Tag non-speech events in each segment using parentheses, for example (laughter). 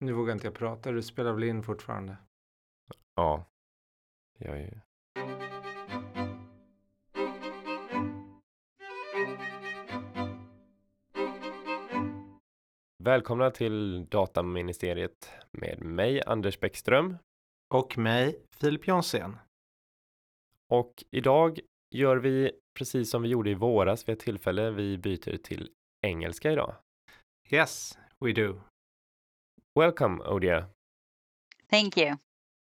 Nu vågar inte jag prata, du spelar väl in fortfarande? Ja. Jag är... Välkomna till Dataministeriet med mig, Anders Bäckström. Och mig, Filip Jonsén. Och idag gör vi precis som vi gjorde i våras vid ett tillfälle. Vi byter till engelska idag. Yes, we do. Welcome, Odia. Thank you.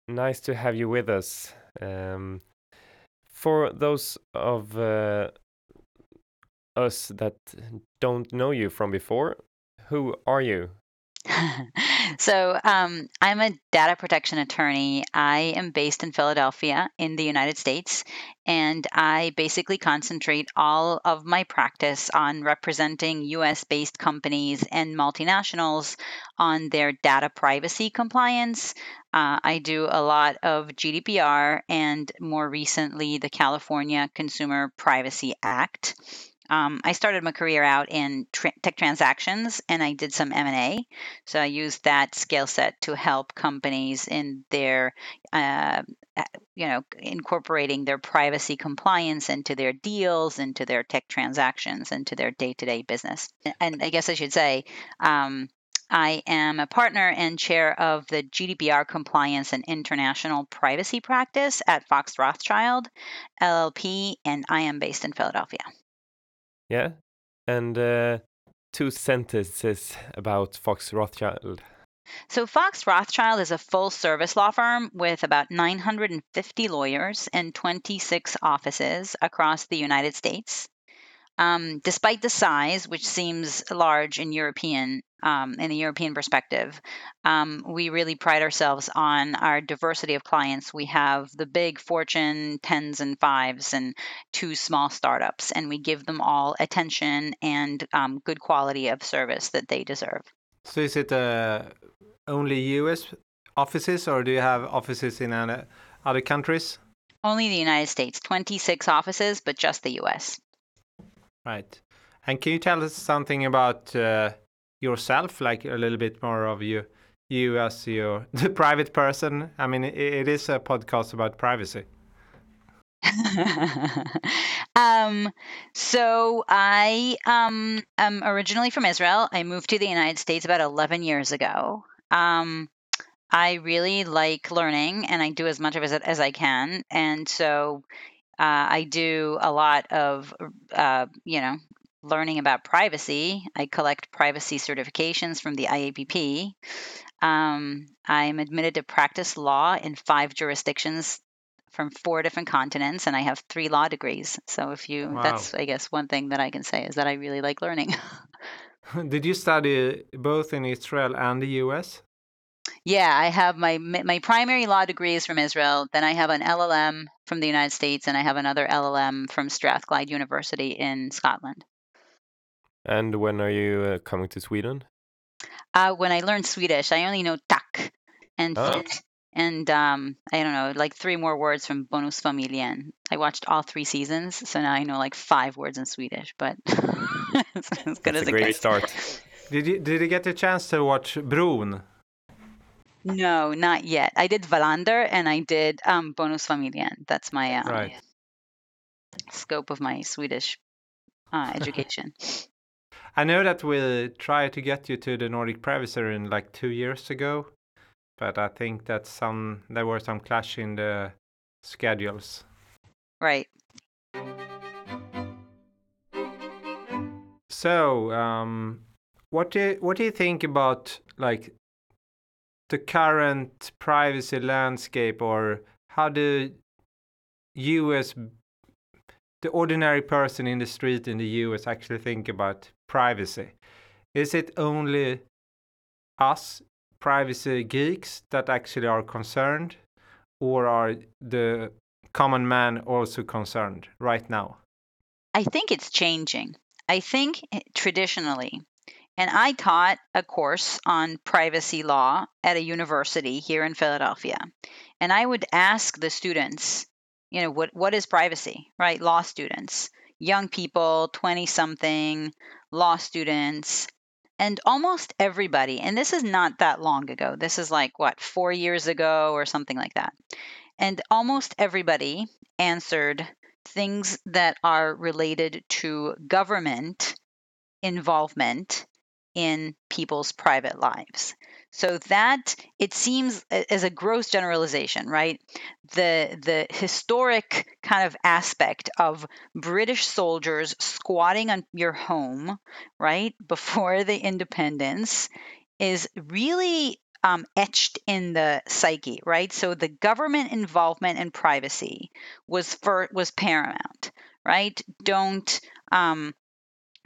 Nice to have you with us. Um, for those of uh, us that don't know you from before, who are you? (laughs) so um, I'm a data protection attorney. I am based in Philadelphia in the United States, and I basically concentrate all of my practice on representing US based companies and multinationals on their data privacy compliance. Uh, I do a lot of GDPR and more recently the California Consumer Privacy Act. Um, I started my career out in tra- tech transactions, and I did some M and A. So I used that skill set to help companies in their, uh, you know, incorporating their privacy compliance into their deals, into their tech transactions, into their day-to-day business. And I guess I should say. Um, I am a partner and chair of the GDPR compliance and international privacy practice at Fox Rothschild LLP, and I am based in Philadelphia. Yeah. And uh, two sentences about Fox Rothschild. So, Fox Rothschild is a full service law firm with about 950 lawyers and 26 offices across the United States. Um, despite the size, which seems large in European um, in the European perspective, um, we really pride ourselves on our diversity of clients. We have the big Fortune tens and fives and two small startups, and we give them all attention and um, good quality of service that they deserve. So, is it uh, only US offices, or do you have offices in other countries? Only the United States, 26 offices, but just the US. Right. And can you tell us something about uh, yourself, like a little bit more of you, you as your (laughs) the private person? I mean, it, it is a podcast about privacy. (laughs) um, so I um, am originally from Israel. I moved to the United States about 11 years ago. Um, I really like learning, and I do as much of it as I can. And so uh, I do a lot of, uh, you know, learning about privacy. I collect privacy certifications from the IAPP. Um, I'm admitted to practice law in five jurisdictions from four different continents, and I have three law degrees. So, if you, wow. that's, I guess, one thing that I can say is that I really like learning. (laughs) (laughs) Did you study both in Israel and the US? Yeah, I have my my primary law degree is from Israel. Then I have an LLM from the United States, and I have another LLM from Strathclyde University in Scotland. And when are you uh, coming to Sweden? Uh, when I learned Swedish, I only know tack and oh. and um, I don't know, like three more words from Bonusfamiljen. I watched all three seasons, so now I know like five words in Swedish. But (laughs) it's as good That's as a great start. Did you did you get a chance to watch Bron? No, not yet. I did Wallander and I did um, Bonusfamiljen. That's my um, right. scope of my Swedish uh, education. (laughs) I know that we tried to get you to the Nordic Privacy in like two years ago, but I think that some there were some clash in the schedules. Right. So, um, what do you, what do you think about like the current privacy landscape or how the US the ordinary person in the street in the US actually think about privacy? Is it only us privacy geeks that actually are concerned or are the common man also concerned right now? I think it's changing. I think eh, traditionally and I taught a course on privacy law at a university here in Philadelphia. And I would ask the students, you know, what, what is privacy, right? Law students, young people, 20 something, law students. And almost everybody, and this is not that long ago, this is like what, four years ago or something like that. And almost everybody answered things that are related to government involvement in people's private lives. So that it seems as a gross generalization, right? The the historic kind of aspect of British soldiers squatting on your home, right, (laughs) before the independence is really um, etched in the psyche, right? So the government involvement and privacy was for was paramount, right? Don't um,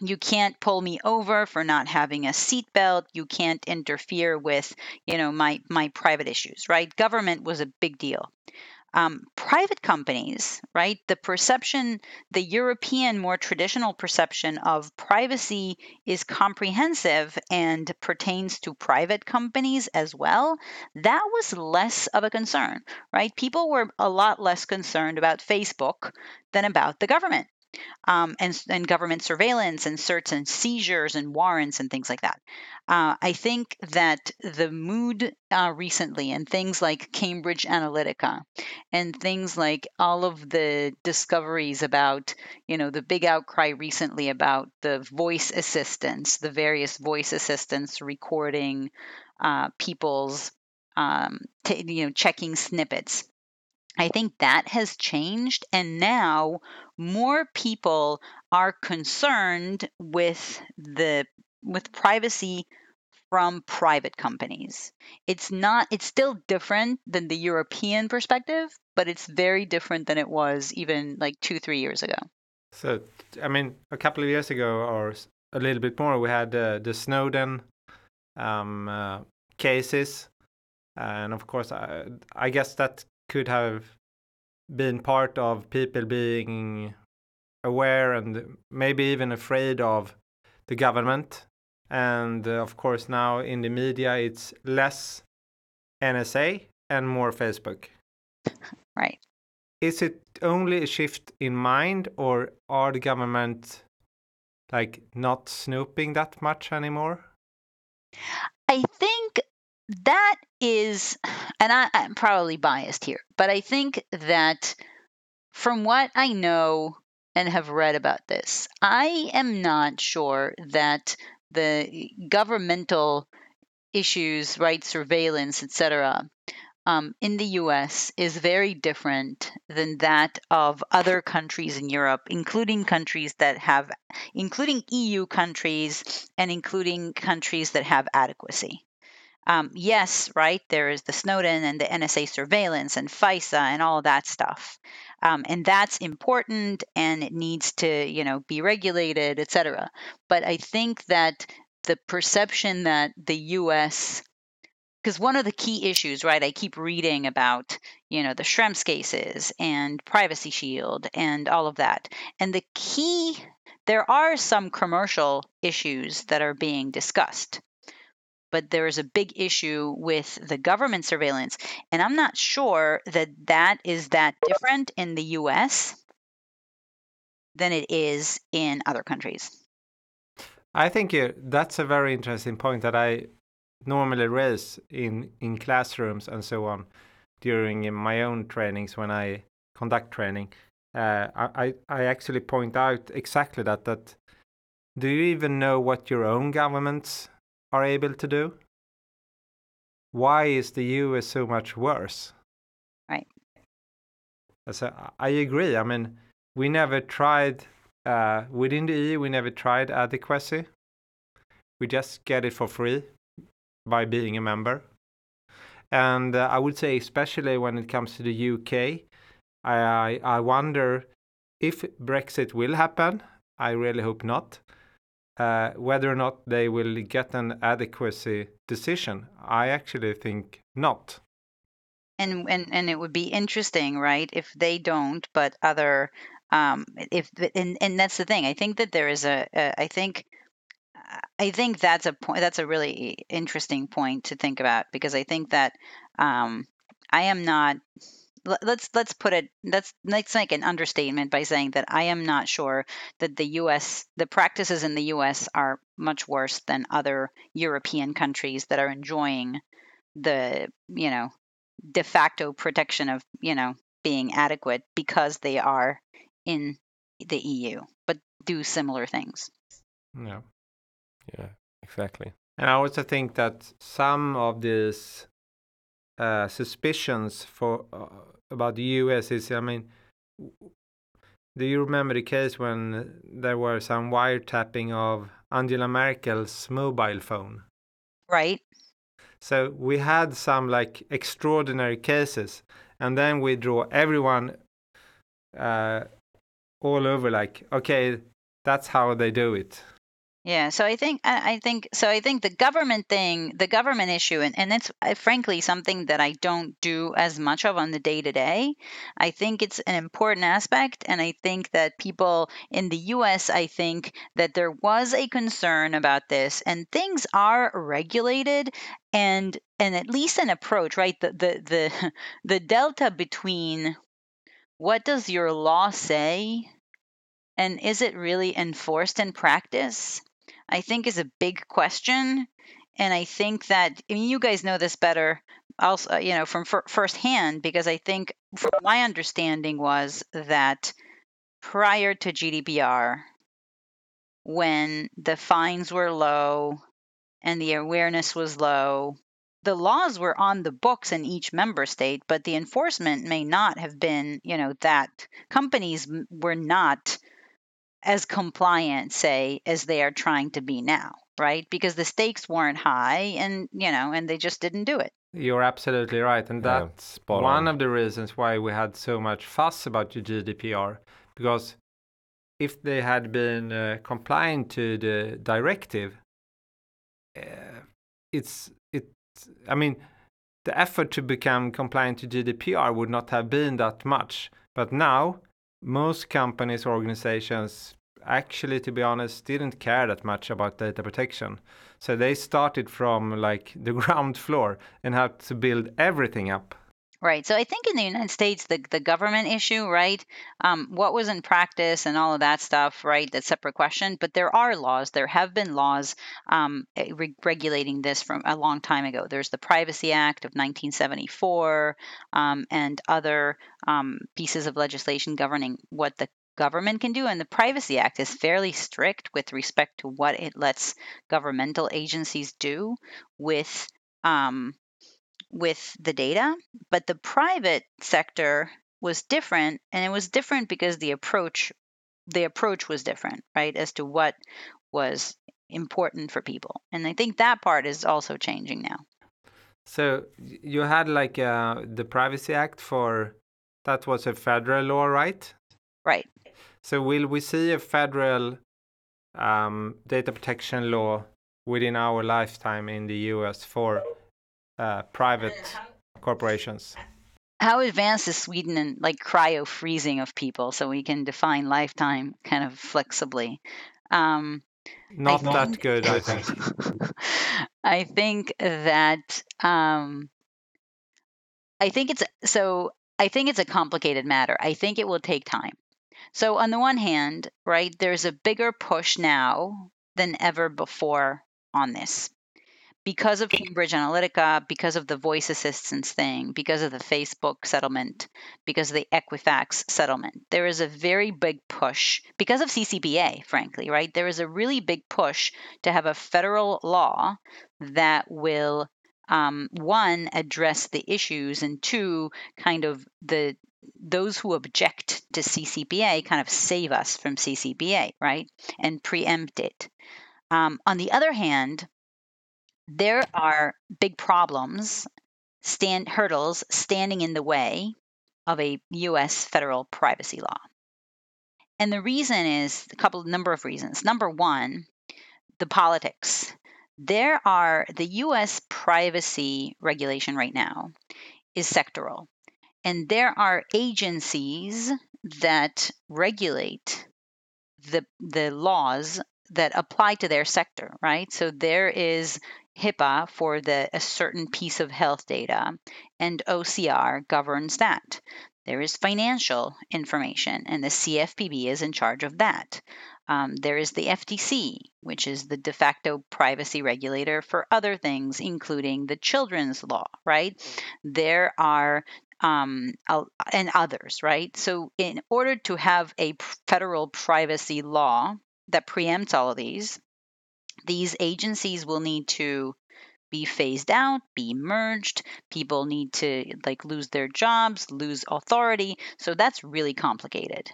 you can't pull me over for not having a seatbelt. You can't interfere with you know my my private issues right? Government was a big deal. Um, private companies right? The perception the european more traditional perception of privacy is comprehensive and pertains to private companies as well. That was less of a concern right? People were a lot less concerned about facebook than about the government um, and, and government surveillance and search and seizures and warrants and things like that. Uh, I think that the mood uh, recently and things like Cambridge Analytica and things like all of the discoveries about, you know, the big outcry recently about the voice assistants, the various voice assistants recording uh, people's, um, t- you know, checking snippets I think that has changed. And now more people are concerned with the with privacy from private companies. It's not it's still different than the European perspective, but it's very different than it was even like 2-3 years ago. So I mean a couple of years ago or a little bit more we had uh, the Snowden um, uh, cases and of course I, I guess that could have been part of people being aware and maybe even afraid of the government. And uh, of course, now in the media, it's less NSA and more Facebook. Right. Is it only a shift in mind, or are the government like not snooping that much anymore? I think that is, and I, I'm probably biased here, but I think that from what I know and have read about this, I am not sure that the governmental issues, right, surveillance, etc., um, in the US is very different than that of other countries in Europe, including countries that have, including EU countries and including countries that have adequacy um, yes, right, there is the Snowden and the NSA surveillance and FISA and all that stuff. Um, and that's important and it needs to, you know, be regulated, et cetera. But I think that the perception that the U.S. because one of the key issues, right? I keep reading about, you know, the Schrems cases and Privacy Shield and all of that. And the key, there are some commercial issues that are being discussed but there is a big issue with the government surveillance. And I'm not sure that that is that different in the US than it is in other countries. I think that's a very interesting point that I normally raise in, in classrooms and so on during my own trainings when I conduct training. Uh, I, I actually point out exactly that that do you even know what your own governments are able to do? Why is the US so much worse? Right. So I agree. I mean, we never tried uh, within the EU. We never tried adequacy. We just get it for free by being a member. And uh, I would say, especially when it comes to the UK, I I wonder if Brexit will happen. I really hope not uh, whether or not they will get an adequacy decision. I actually think not. And and and it would be interesting, right, if they don't, but other um, if and and that's the thing. I think that there is a, I think I think that's a point. That's a really interesting point to think about because I think that um, I am not let's let's put it let's let's make an understatement by saying that I am not sure that the U.S. the practices in the U.S. are much worse than other European countries that are enjoying the you know de facto protection of you know being adequate because they are in the EU, but do similar things. Yeah. Yeah, exactly. And I also think that some of these uh, suspicions for uh, about the U.S. is, I mean, do you remember the case when there were some wiretapping of Angela Merkel's mobile phone? Right? So we had some like extraordinary cases, and then we draw everyone uh, all over like, okay, that's how they do it. Yeah, so I think I think so. I think the government thing, the government issue, and, and it's uh, frankly something that I don't do as much of on the day to day. I think it's an important aspect, and I think that people in the U.S. I think that there was a concern about this, and things are regulated, and and at least an approach, right? The the the (laughs) the delta between what does your law say and is it really enforced in practice i think is a big question and i think that I mean, you guys know this better also uh, you know from fir- firsthand because i think from my understanding was that prior to gdpr when the fines were low and the awareness was low the laws were on the books in each member state but the enforcement may not have been you know that companies were not as compliant, say, as they are trying to be now, right? Because the stakes weren't high and, you know, and they just didn't do it. You're absolutely right, and Yeah, that's spot one on. of the reasons why we had so much fuss about the GDPR. Because if they had been uh, compliant to the directive, uh, it's it. I mean, the effort to become compliant to GDPR would not have been that much. But now, most companies or organizations actually, to be honest, didn't care that much about data protection. So they started from like (laughs) the ground floor and had to build everything up. Right. So I think in the United States, the, the government issue, right? Um, what was in practice and all of that stuff, right? That's separate question. But there are laws. There have been laws um, eh, re- regulating this from a long time ago. There's the Privacy Act of 1974 um, and other um, pieces of legislation governing what the government can do. And the Privacy Act is fairly strict with respect to what it lets governmental agencies do with. Um, with the data, but the private sector was different, and it was different because the approach the approach was different, right, as to what was important for people. And I think that part is also changing now. So you had like uh, the Privacy Act for that was a federal law, right? Right. So will we see a federal um, data protection law within our lifetime in the US for uh, private corporations? How advanced is Sweden in like cryo freezing of people so we can define lifetime kind of flexibly? Um, Not think- that good, I think. (laughs) I think that um, I think it's so. I think it's a complicated matter. I think it will take time. So on the one hand, right, there's a bigger push now than ever before on this because of Cambridge Analytica, because of the voice assistance thing, because of the Facebook settlement, because of the Equifax settlement. There is a very big push because of CCPA, frankly, right? There is a really big push to have a federal law that will um, one address the issues and two kind of the those who object to CCPA kind of save us from CCPA, right? And preempt it. Um, on the other hand, there are big problems, stand hurdles standing in the way of a U.S. federal privacy law. And the reason is a couple number of reasons. Number one, the politics. There are the US privacy regulation right now is sectoral. And there are agencies that regulate the the laws that apply to their sector, right? So there is HIPAA for the a certain piece of health data, and OCR governs that. There is financial information, and the CFPB is in charge of that. Um, there is the FTC, which is the de facto privacy regulator for other things, including the children's law, right? There are um, and others, right? So, in order to have a federal privacy law that preempts all of these, these agencies will need to be phased out, be merged. People need to like lose their jobs, lose authority. So that's really complicated.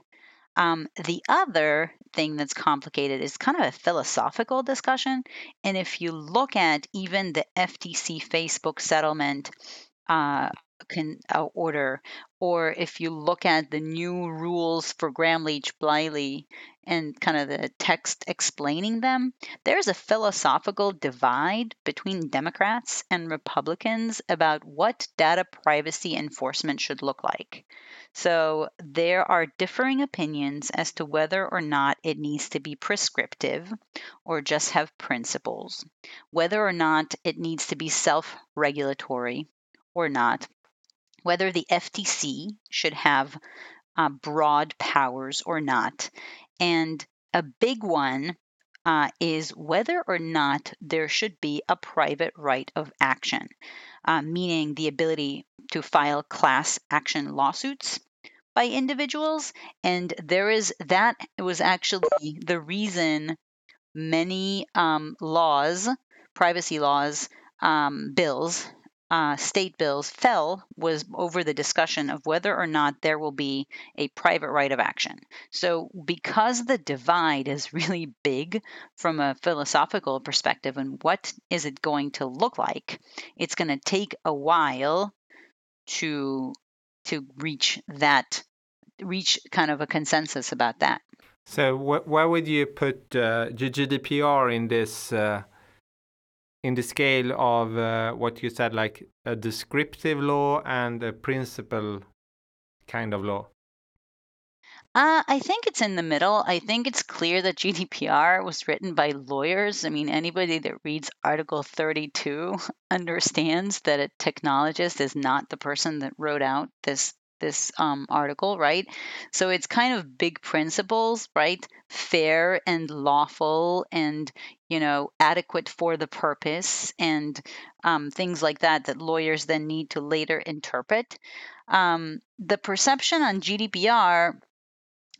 Um, the other thing that's complicated is kind of a philosophical discussion. And if you look at even the FTC Facebook settlement uh, can uh, order, or if you look at the new rules for Gramm-Leach Bliley and kind of the text explaining them, there's a philosophical divide between Democrats and Republicans about what data privacy enforcement should look like. So there are differing opinions as to whether or not it needs to be prescriptive or just have principles, whether or not it needs to be self regulatory or not, whether the FTC should have uh, broad powers or not. And a big one uh, is whether or not there should be a private right of action, uh, meaning the ability to file class action lawsuits by individuals. And there is that was actually the reason many um, laws, privacy laws, um, bills uh, state bills fell was over the discussion of whether or not there will be a private right of action. So, because the divide is (laughs) really big from a philosophical perspective, and what is it going to look like, it's going to take a while to to reach that reach kind of a consensus about that. So, wh- where would you put uh, GDPR in this? Uh in the scale of uh, what you said, like a descriptive law and a principle kind of law? Uh, I think it's in the middle. I think it's clear that GDPR was written by lawyers. I mean, anybody that reads Article 32 (laughs) understands that a technologist is not the person that wrote out this this um, article, right? So it's kind of big principles, right? Fair and lawful and, you know, adequate for the purpose and um, things like that that lawyers then need to later interpret. Um, the perception on GDPR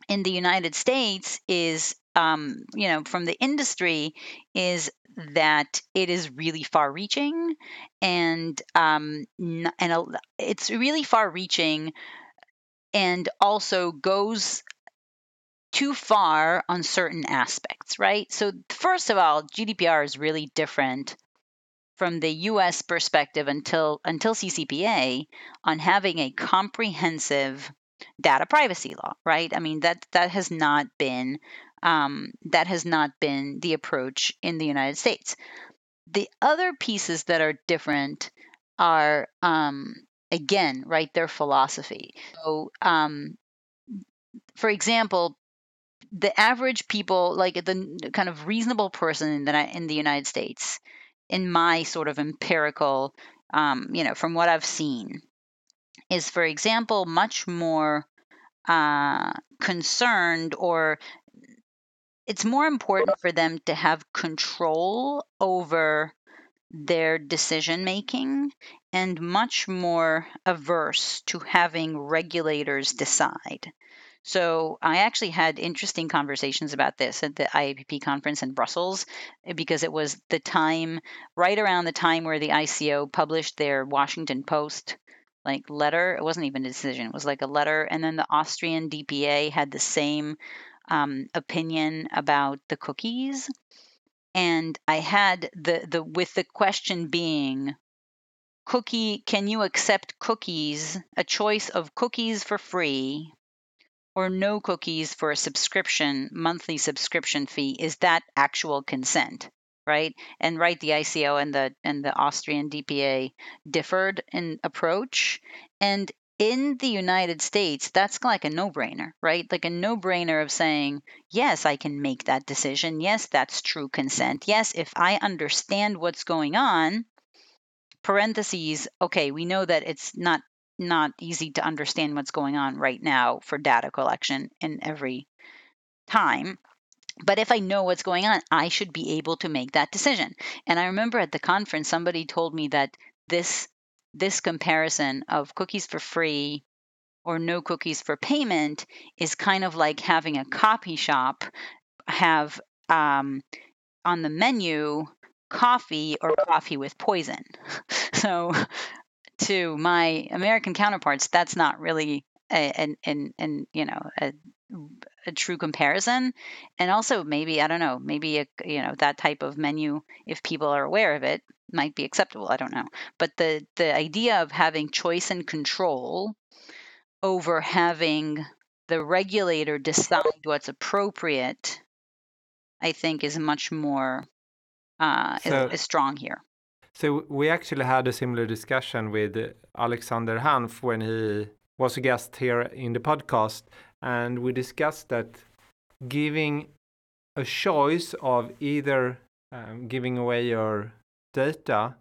in the United States is, um, you know, from the industry is that it is really far reaching and um, and it's really far reaching and also goes too far on certain aspects, right? So, first of all, GDPR is really different from the US perspective until until CCPA on having a comprehensive data privacy law, right? I mean that that has not been um, that has not been the approach in the United States. The other pieces that are different are um, again, right, their philosophy. So, um, for example, the average people, like the kind of reasonable person that I, in the United States, in my sort of empirical, um, you know, from what I've seen, is, for example, much more uh, concerned or it's more important for them to have control over their decision making and much more averse to having regulators decide. So I actually had interesting conversations about this at the IAPP conference in Brussels eh, because it was the time right around the time where the ICO published their Washington Post like letter. It wasn't even a decision; it was like a letter. And then the Austrian DPA had the same um, opinion about the cookies. And I had the the with the question being, cookie, can you accept cookies, a choice of cookies for free or no cookies for a subscription, monthly subscription fee? Is that actual consent? right? And right, the ICO and the and the Austrian DPA differed in approach, and in the United States, that's like a no brainer, right? Like a no brainer of saying, yes, I can make that decision. Yes, that's true consent. Yes, if I understand what's going on, parentheses, okay, we know that it's not not easy to understand what's going on right now for data collection in every time. But if I know what's going on, I should be able to make that decision. And I remember at the conference, somebody told me that this this comparison of cookies for free or no cookies for payment is kind of like having a coffee shop have um, on the menu coffee or coffee with poison. (laughs) so, to my American counterparts, that's not really an an an you know a a true comparison and also maybe i don't know maybe a, you know that type of menu if people are aware of it might be acceptable i don't know. But the the idea of having choice and control over having the regulator decide what's appropriate i think is much more uh, so, is, is strong here. So we actually had a similar discussion with alexander hanff when he was a guest here in the podcast and we discussed that giving a choice of either um, giving away your data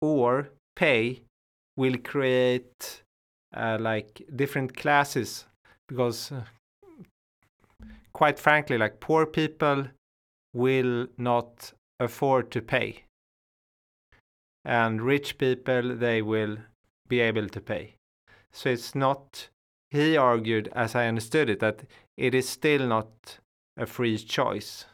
or pay will create uh, like different classes because uh, quite frankly like poor people will not afford to pay and rich people they will be able to pay so it's not he argued, as I understood it, that it is still not a free choice.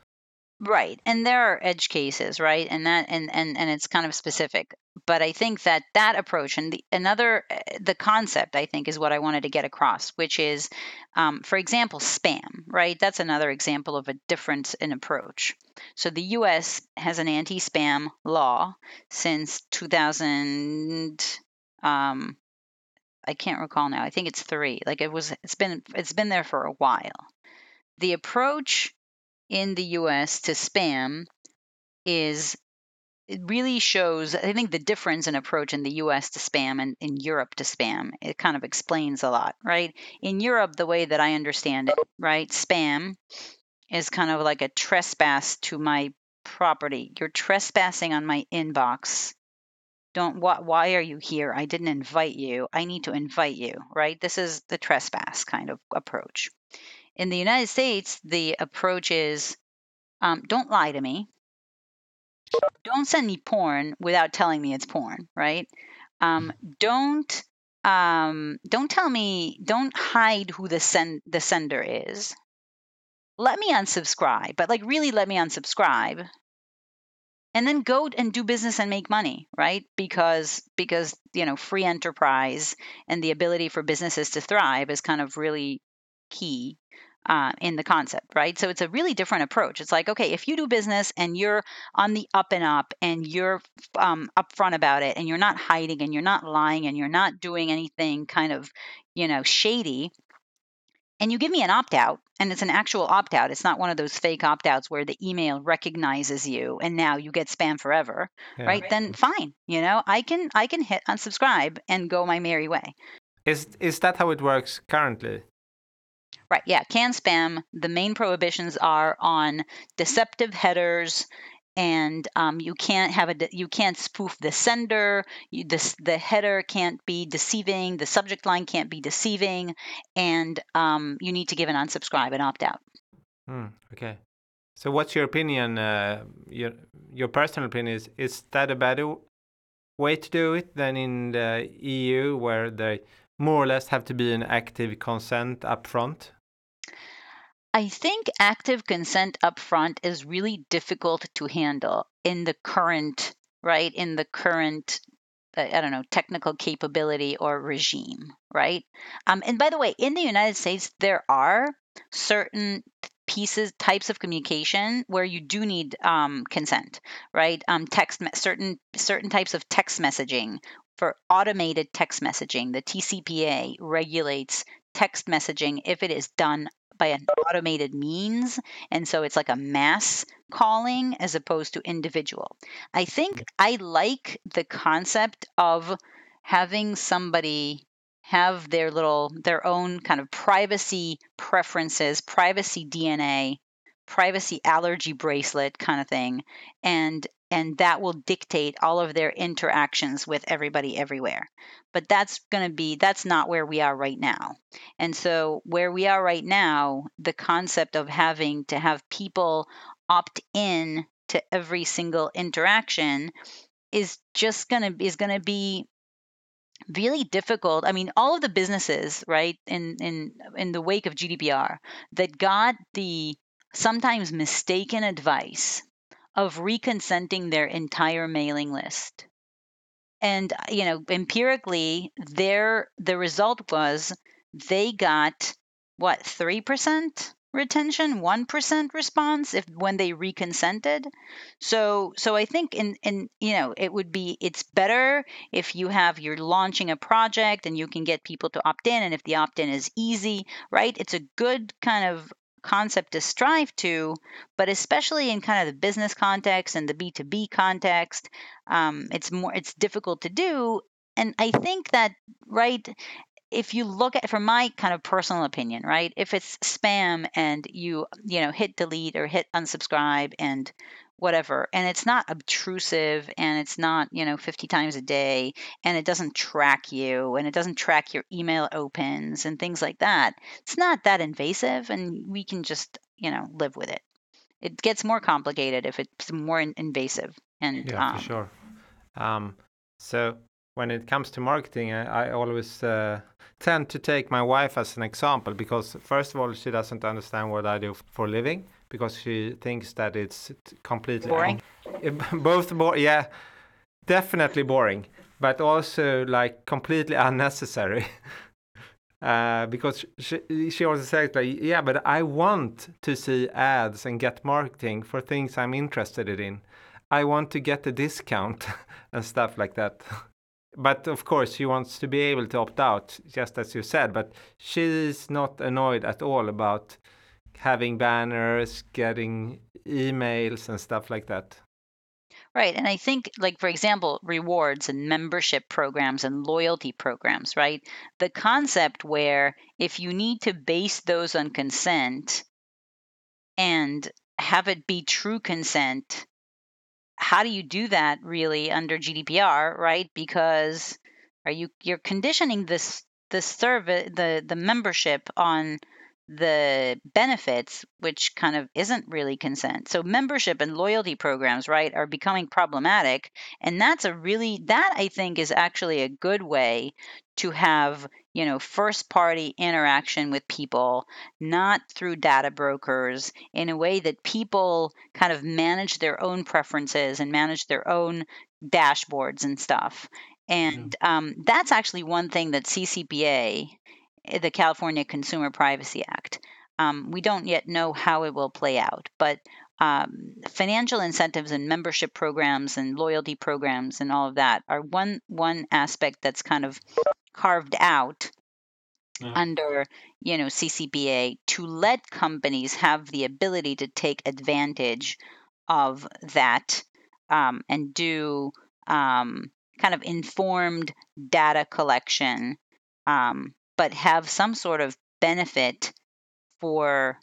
Right. And there are edge cases, right? And that and and and it's kind of specific. But I think that that approach and the another eh, the concept I think is what I wanted to get across, which is, um, for example, spam. Right. That's another example of a difference in approach. So the U.S. has an anti-spam law since 2000. Um, I can't recall now. I think it's three. Like it was, it's been it's been there for a while. The approach in the U.S. to spam is it really shows. I think the difference in approach in the U.S. to spam and in Europe to spam it kind of explains a lot, right? In Europe, the way that I understand it, right, spam is kind of like a trespass to my property. You're trespassing on my inbox don't what why are you here i didn't invite you i need to invite you right this is the trespass kind of approach in the united states the approach is um, don't lie to me. Don't send me porn without telling me it's porn right? Um, don't um, don't tell me don't hide who the send the sender is. Let me unsubscribe but like really let me unsubscribe. And then go and do business and make money right? Because because you know free enterprise and the ability for businesses to thrive is kind of really key uh, in the concept right? So it's a really different approach. It's like okay if you do business and you're on the up and up and you're um, upfront about it and you're not hiding and you're not lying and you're not doing anything kind of you know shady and you give me an opt out and it's an actual opt out it's not one of those fake opt outs where the email recognizes you and now you get spam forever yeah. right? Then fine you know? I can i can hit unsubscribe and go my merry way. Is is that how it works currently right yeah CAN-SPAM. The main prohibitions are on deceptive headers and um, you can't have a you can't spoof the sender. You, this, the header can't be deceiving. The subject line can't be deceiving. And um, you need to give an unsubscribe and opt out hmm, okay. So what's your opinion uh, your your personal opinion is is that a better way to do it than in the eu where they more or less have to be an active consent up front I think active consent upfront is really difficult to handle in the current, right? In the current, I don't know, technical capability or regime, right? Um, and by the way, in the United States, there are certain pieces types of communication where you do need um, consent right um, text certain certain types of text messaging for automated text messaging the tcpa regulates text messaging if it is done by an automated means. And so it's like a mass calling as opposed to individual. I think I like the concept of having somebody have their little their own kind of privacy preferences, privacy DNA, privacy allergy bracelet kind of thing, and and that will dictate all of their interactions with everybody everywhere. But that's going to be that's not where we are right now. And so where we are right now, the concept of having to have people opt in to every single interaction is just going to is going to be really difficult. I mean, all of the businesses, right, in in in the wake of GDPR that got the sometimes mistaken advice of reconsenting their entire mailing list. And uh, you know, empirically, their the result was they got what 3% retention 1% response if when they reconsented so so i think in in you know it would be it's better if you have you're launching a project and you can get people to opt in and if the opt in is easy right it's a good kind of concept to strive to but especially in kind of the business context and the b2b context um, it's more it's difficult to do. And i think that right if you look at from my kind of personal opinion right if it's spam and you you know hit delete or hit unsubscribe and whatever and it's not obtrusive and it's not you know 50 times a day and it doesn't track you and it doesn't track your email opens and things like that it's not that invasive and we can just you know live with it it gets more complicated if it's more in- invasive and Yeah, um, for sure. Um, so when it comes to marketing, I, I always uh, tend to take my wife as an example because first of all, she doesn't understand what I do for a living because she thinks that it's completely Boring? (laughs) both bo- yeah, definitely boring, but also like completely unnecessary. (laughs) Uh, because she, she also says like yeah but i want to see ads and get marketing for things i'm interested in I want to get a discount (laughs) and stuff like that. But of course, she wants to be able to opt out, just as you said. But she's not annoyed at all about having banners, getting emails, and stuff like that. Right. And I think, like, for example, rewards and membership programs and loyalty programs, right? The concept where if you need to base those on consent and have it be true consent, how do you do that really under GDPR, right? Because are you you're conditioning this the service the the membership on the benefits which kind of isn't really consent. So membership and loyalty programs right are becoming problematic and that's a really that i think is actually a good way to have you know first party interaction with people not through data brokers in a way that people kind of manage their own preferences and manage their own dashboards and stuff. And um, that's actually one thing that ccpa the California Consumer Privacy Act. Um, we don't yet know how it will play out, but um, financial incentives and membership programs and loyalty programs and all of that are one one aspect that's kind of carved out Yeah. under you know CCPA to let companies have the ability to take advantage of that um, and do um, kind of informed data collection um, but have some sort of benefit for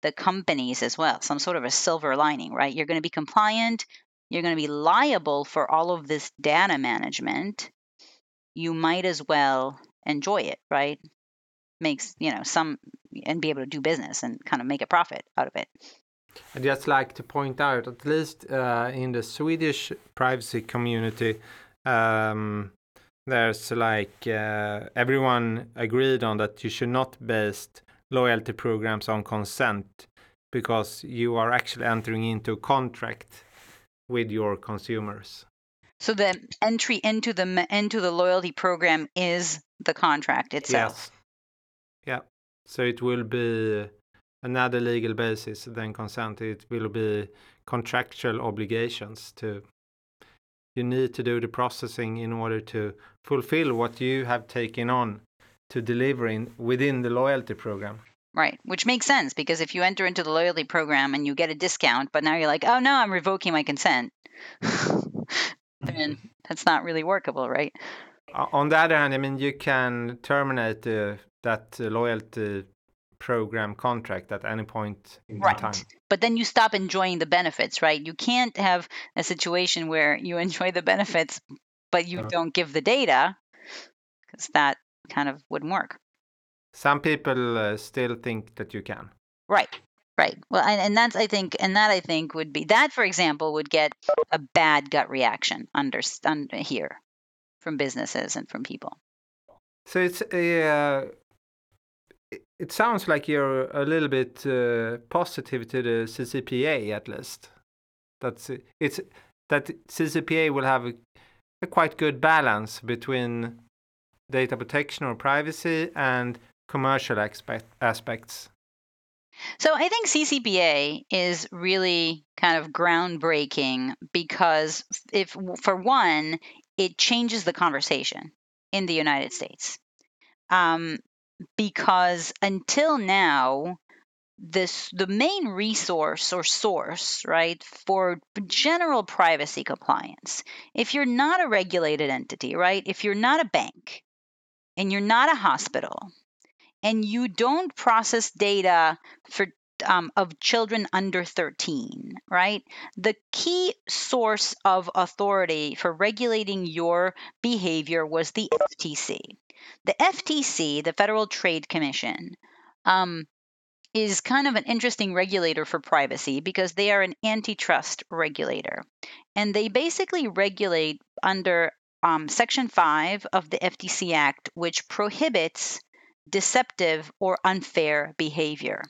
the companies as well, some sort of a silver lining, right? You're going to be compliant, you're going to be liable for all of this data management. You might as well enjoy it, right? Makes, you know, some and be able to do business and kind of make a profit out of it. I'd just like to point out, at least uh, in the Swedish privacy community, um, there's like uh, everyone agreed on that you should not base loyalty programs on consent because you are actually entering into a contract with your consumers. So the entry into the into the loyalty program is the contract itself. Yes. Yeah. So it will be another legal basis than consent. It will be contractual obligations to you need to do the processing in order to fulfill what you have taken on to deliver in within the loyalty program. Right, which makes sense because if you enter into the loyalty program and you get a discount, but now you're like, oh no, I'm revoking my consent, (laughs) then that's not really workable, right? On the other hand, I mean, you can terminate uh, that loyalty program contract at any point in right. time. But then you stop enjoying the benefits, right? You can't have a situation where you (laughs) enjoy the benefits, but you don't give the data, because that kind of wouldn't work. Some people uh, still think that you can. Right. Right. Well, and, and that's I think, and that I think would be that, for example, would get a bad gut reaction under, under here from businesses and from people. So it's a. Uh, it sounds like you're a little bit uh, positive to the CCPA at least. That's it's that CCPA will have a, quite good balance between data protection or privacy and commercial aspect, aspects. So I think CCPA is really kind of groundbreaking because if for one, it changes the conversation in the United States. Um, because until now, this the main resource or source, right, for general privacy compliance. If you're not a regulated entity, right, if you're not a bank and you're not a hospital and you don't process data for um, of children under 13, right? The key source of authority for regulating your behavior was the FTC. The FTC, the Federal Trade Commission, um, is kind of an interesting regulator for privacy because they are an antitrust regulator. And they basically regulate under um, Section 5 of the FTC Act, which prohibits deceptive or unfair behavior.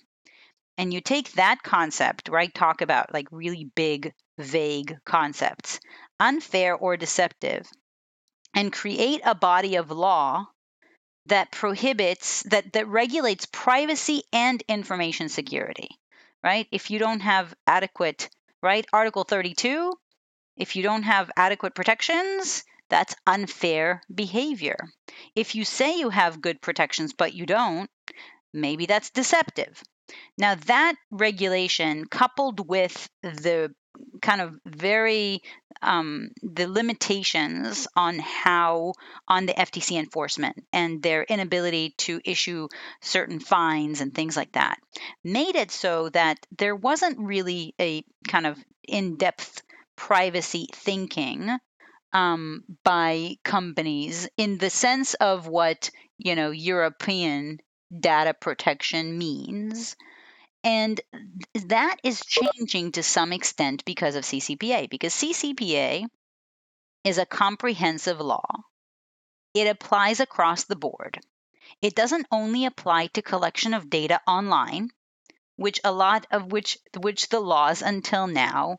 And you take that concept, right? Talk about like really big, vague concepts, unfair or deceptive, and create a body of law that prohibits, that, that regulates privacy and information security, right? If you don't have adequate, right? Article 32, if you don't have adequate protections, that's unfair behavior. If you say you have good protections but you don't, maybe that's deceptive. Now, that regulation, coupled with the kind of very um, the limitations on how on the FTC enforcement and their inability to issue certain fines and things like that made it so that there wasn't really a kind of in-depth privacy thinking um, by companies in the sense of what you know European data protection means. And that is changing to some extent because of CCPA, because CCPA is a comprehensive law. It applies across the board. It doesn't only apply to collection of data online, which a lot of which which the laws until now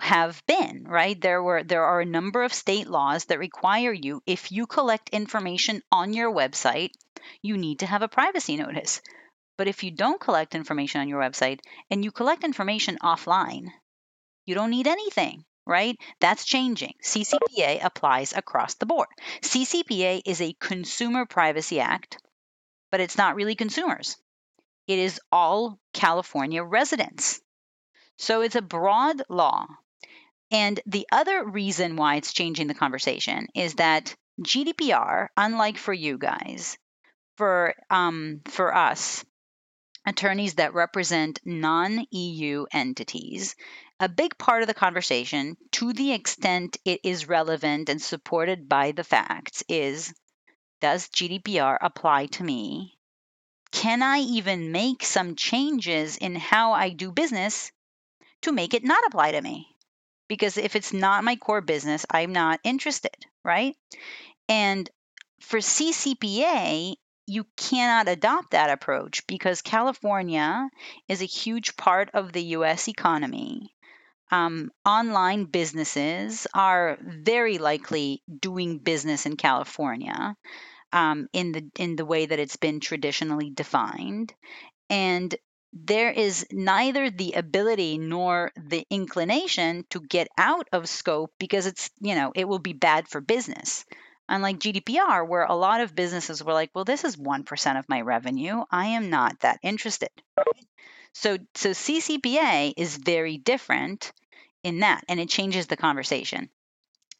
have been right there were there are a number of state laws that require you if you collect information on your website you need to have a privacy notice but if you don't collect information on your website and you collect information offline you don't need anything right? That's changing. Ccpa applies across the board. Ccpa is a consumer privacy act but it's not really consumers. It is all california residents. So it's a broad law. And the other reason why it's changing the conversation is that GDPR, unlike for you guys, for um, for us, attorneys that represent non-EU entities, a big part of the conversation, to the extent it is relevant and supported by the facts, is does GDPR apply to me? Can I even make some changes in how I do business to make it not apply to me? because if it's not my core business, I'm not interested, right? And for CCPA, you cannot adopt that approach because California is a huge part of the US economy. Um, online businesses are very likely doing business in California um, in the in the way that it's been traditionally defined, and there is neither the ability nor the inclination to get out of scope because it's, you know, it will be bad for business. Unlike GDPR, where a lot of businesses were like, well, this is 1% of my revenue. I am not that interested. So, so CCPA is very different in that, and it changes the conversation.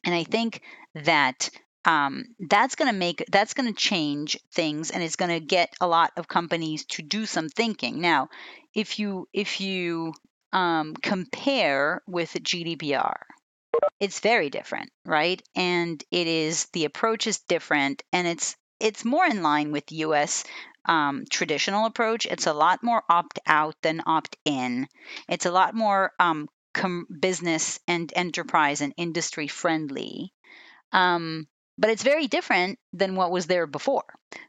And I think that um, that's going to make that's going to change things and it's going to get a lot of companies to do some thinking now if you if you um, compare with gdpr it's very different right and it is the approach is different and it's it's more in line with us um, traditional approach it's a lot more opt out than opt in it's a lot more um, com- business and enterprise and industry friendly um, but it's very different than what was there before.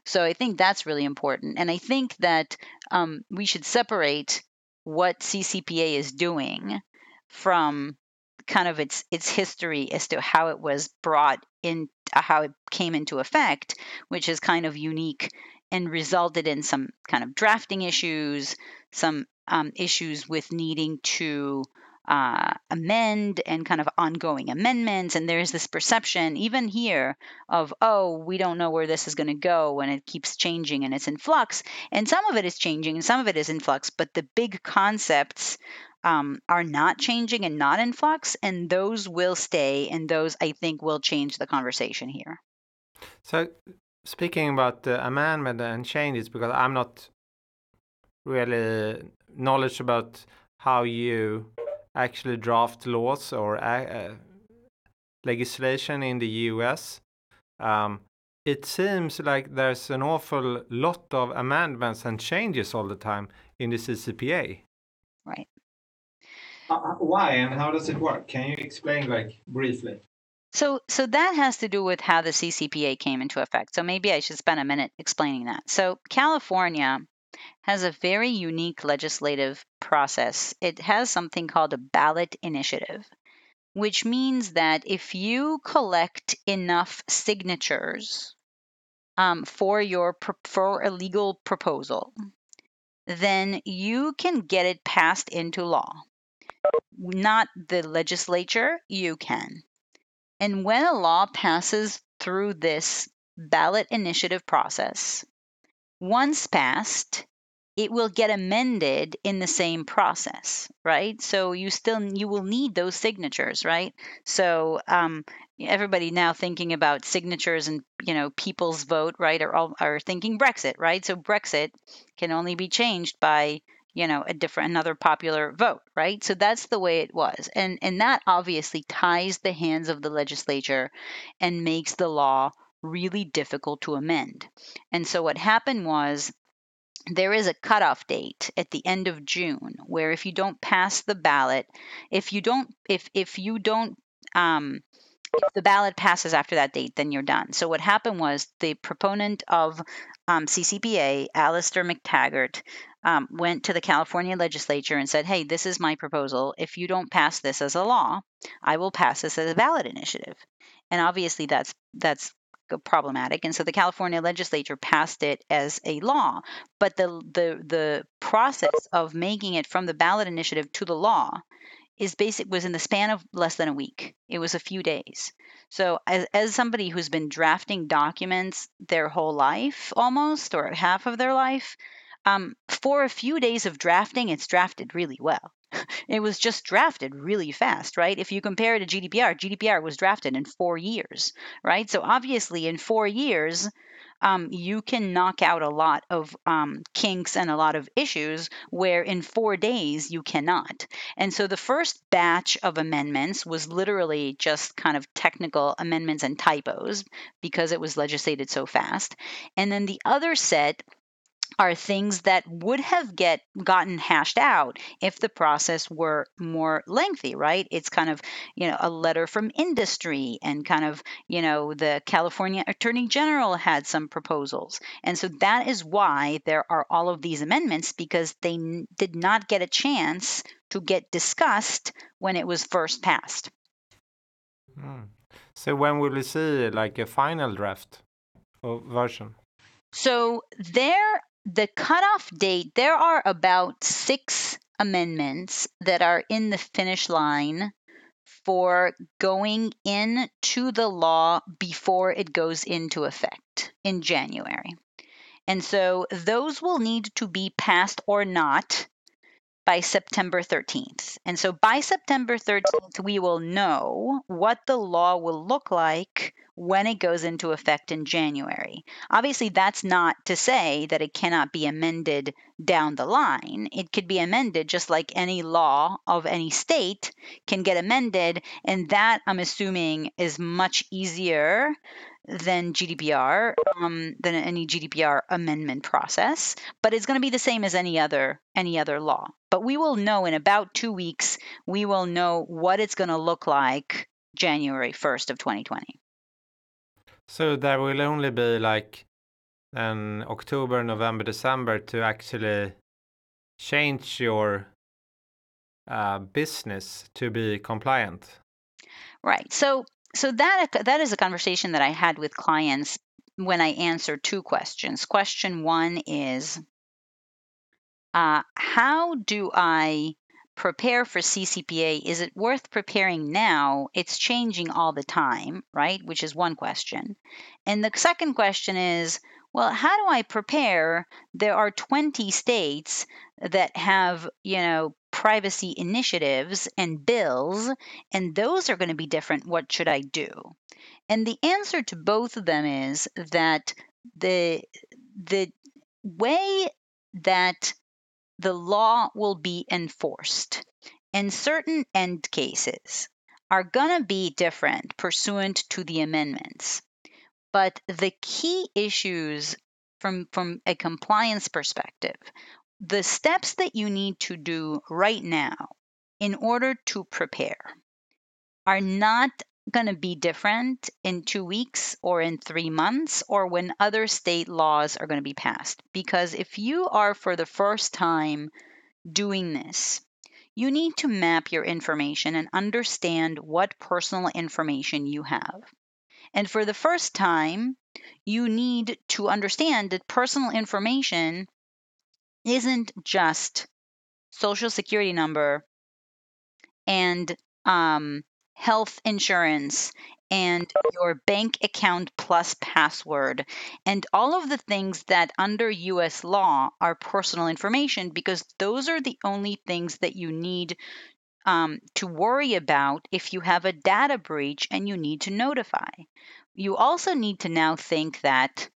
So I think that's really important. And I think that um, we should separate what CCPA is doing from kind of its its history as to how it was brought in how it came into effect which is kind of unique and resulted in some kind of drafting issues some um, issues with needing to uh, amend and kind of ongoing amendments. And there's this perception, even here, of, oh, we don't know where this is going to go and it keeps changing and it's in flux. And some of it is changing and some of it is in flux, but the big concepts um, are not changing and not in flux. And those will stay. And those, I think, will change the conversation here. So, speaking about the amendment and changes, because I'm not really knowledge about how you actually draft laws or uh, legislation in the US. Um, it seems like there's an awful lot of amendments and changes all the time in the CCPA. Right. Why and how does it work? Can you explain, like, briefly? So, so that has to do with how the CCPA came into effect. So maybe I should spend a minute explaining that. So, California has a very unique legislative process. It has something called a ballot initiative, which means that if you collect enough signatures um, for your for a legal proposal, then you can get it passed into law. Not the legislature, you can. And when a law passes through this ballot initiative process, once passed, it will get amended in the same process right? So you still you will need those signatures right? So um, everybody now thinking about signatures and you know people's vote right are all are thinking brexit right? So brexit can only be changed by you know a different another popular vote right? So that's the way it was. And and that obviously ties the hands of the legislature and makes the law really difficult to amend. And so what happened was there is a cutoff date at the end of June where if you don't pass the ballot, if you don't, if if you don't, um, if the ballot passes after that date, then you're done. So what happened was the proponent of um, CCPA, Alastair Mactaggart, um, went to the California legislature and said, "Hey, this is my proposal. If you don't pass this as a law, I will pass this as a ballot initiative." And obviously, that's that's problematic and so the California legislature passed it as a law but the the the process of making it from the ballot initiative to the law is basic was in the span of less than a week it was a few days so as, as somebody who's been drafting documents their whole life almost or half of their life um, for a few days of drafting it's drafted really well (laughs) it was just drafted really fast, right? If you compare it to GDPR, GDPR was drafted in four years, right? So obviously, in four years, um, you can knock out a lot of um, kinks and a lot of issues where in four days you cannot. And so the first batch of amendments was literally just kind of technical amendments and typos because it was legislated so fast. And then the other set are things that would have get gotten hashed out if the process were more lengthy right? It's kind of you know a letter from industry and kind of you know the california attorney general had some proposals. And so that is why there are all of these amendments because they n- did not get a chance to get discussed when it was first passed. Hmm. so when will we see like a final draft or version? So there the cutoff date, there are about six amendments that are in the finish line for going into the law before it goes into effect in January. And so those will need to be passed or not by September 13th. And so by September 13th, we will know what the law will look like when it goes into effect in January. Obviously, that's not to say that it cannot be amended down the line. It could be amended just like any law of any state can get amended. And that, I'm assuming, is much easier than GDPR, um, than any GDPR amendment process, but it's going to be the same as any other any other law. But we will know in about two weeks. We will know what it's going to look like January 1st of 2020. So there will only be like an October, November, December to actually change your uh, business to be compliant. Right. So so that that is a conversation that I had with clients when I answer two questions. Question one is, uh, how do I prepare for CCPA? Is it worth preparing now? It's changing all the time, right? Which is one question. And the second question is, well, how do I prepare? There are 20 states that have, you know, privacy initiatives and bills, and those are going to be different. What should I do? And the answer to both of them is that the the way that the law will be enforced in certain end cases are going to be different pursuant to the amendments. But the key issues from, from a compliance perspective, the steps that you need to do right now in order to prepare are not going to be different in two weeks or in three months or when other state laws are going to be passed. Because if you are for the first time doing this, you need to map your information and understand what personal information you have. And for the first time, you need to understand that personal information isn't just social security number and um, health insurance and your bank account plus password and all of the things that under US law are personal information because those are the only things that you need um, to worry about if you have a data breach and you need to notify. You also need to now think that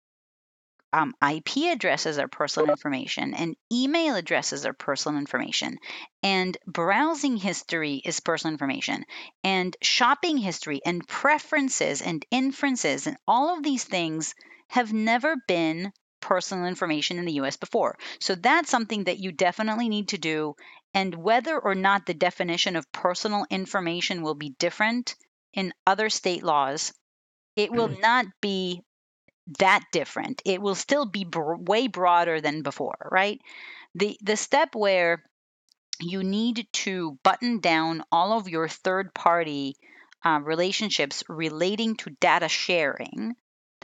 um, IP addresses are personal information, and email addresses are personal information, and browsing history is personal information, and shopping history, and preferences, and inferences, and all of these things have never been personal information in the US before. So that's something that you definitely need to do. And whether or not the definition of personal information will be different in other state laws, it will mm. not be that different. It will still be br- way broader than before, right? The the step where you need to button down all of your third party uh, relationships relating to data sharing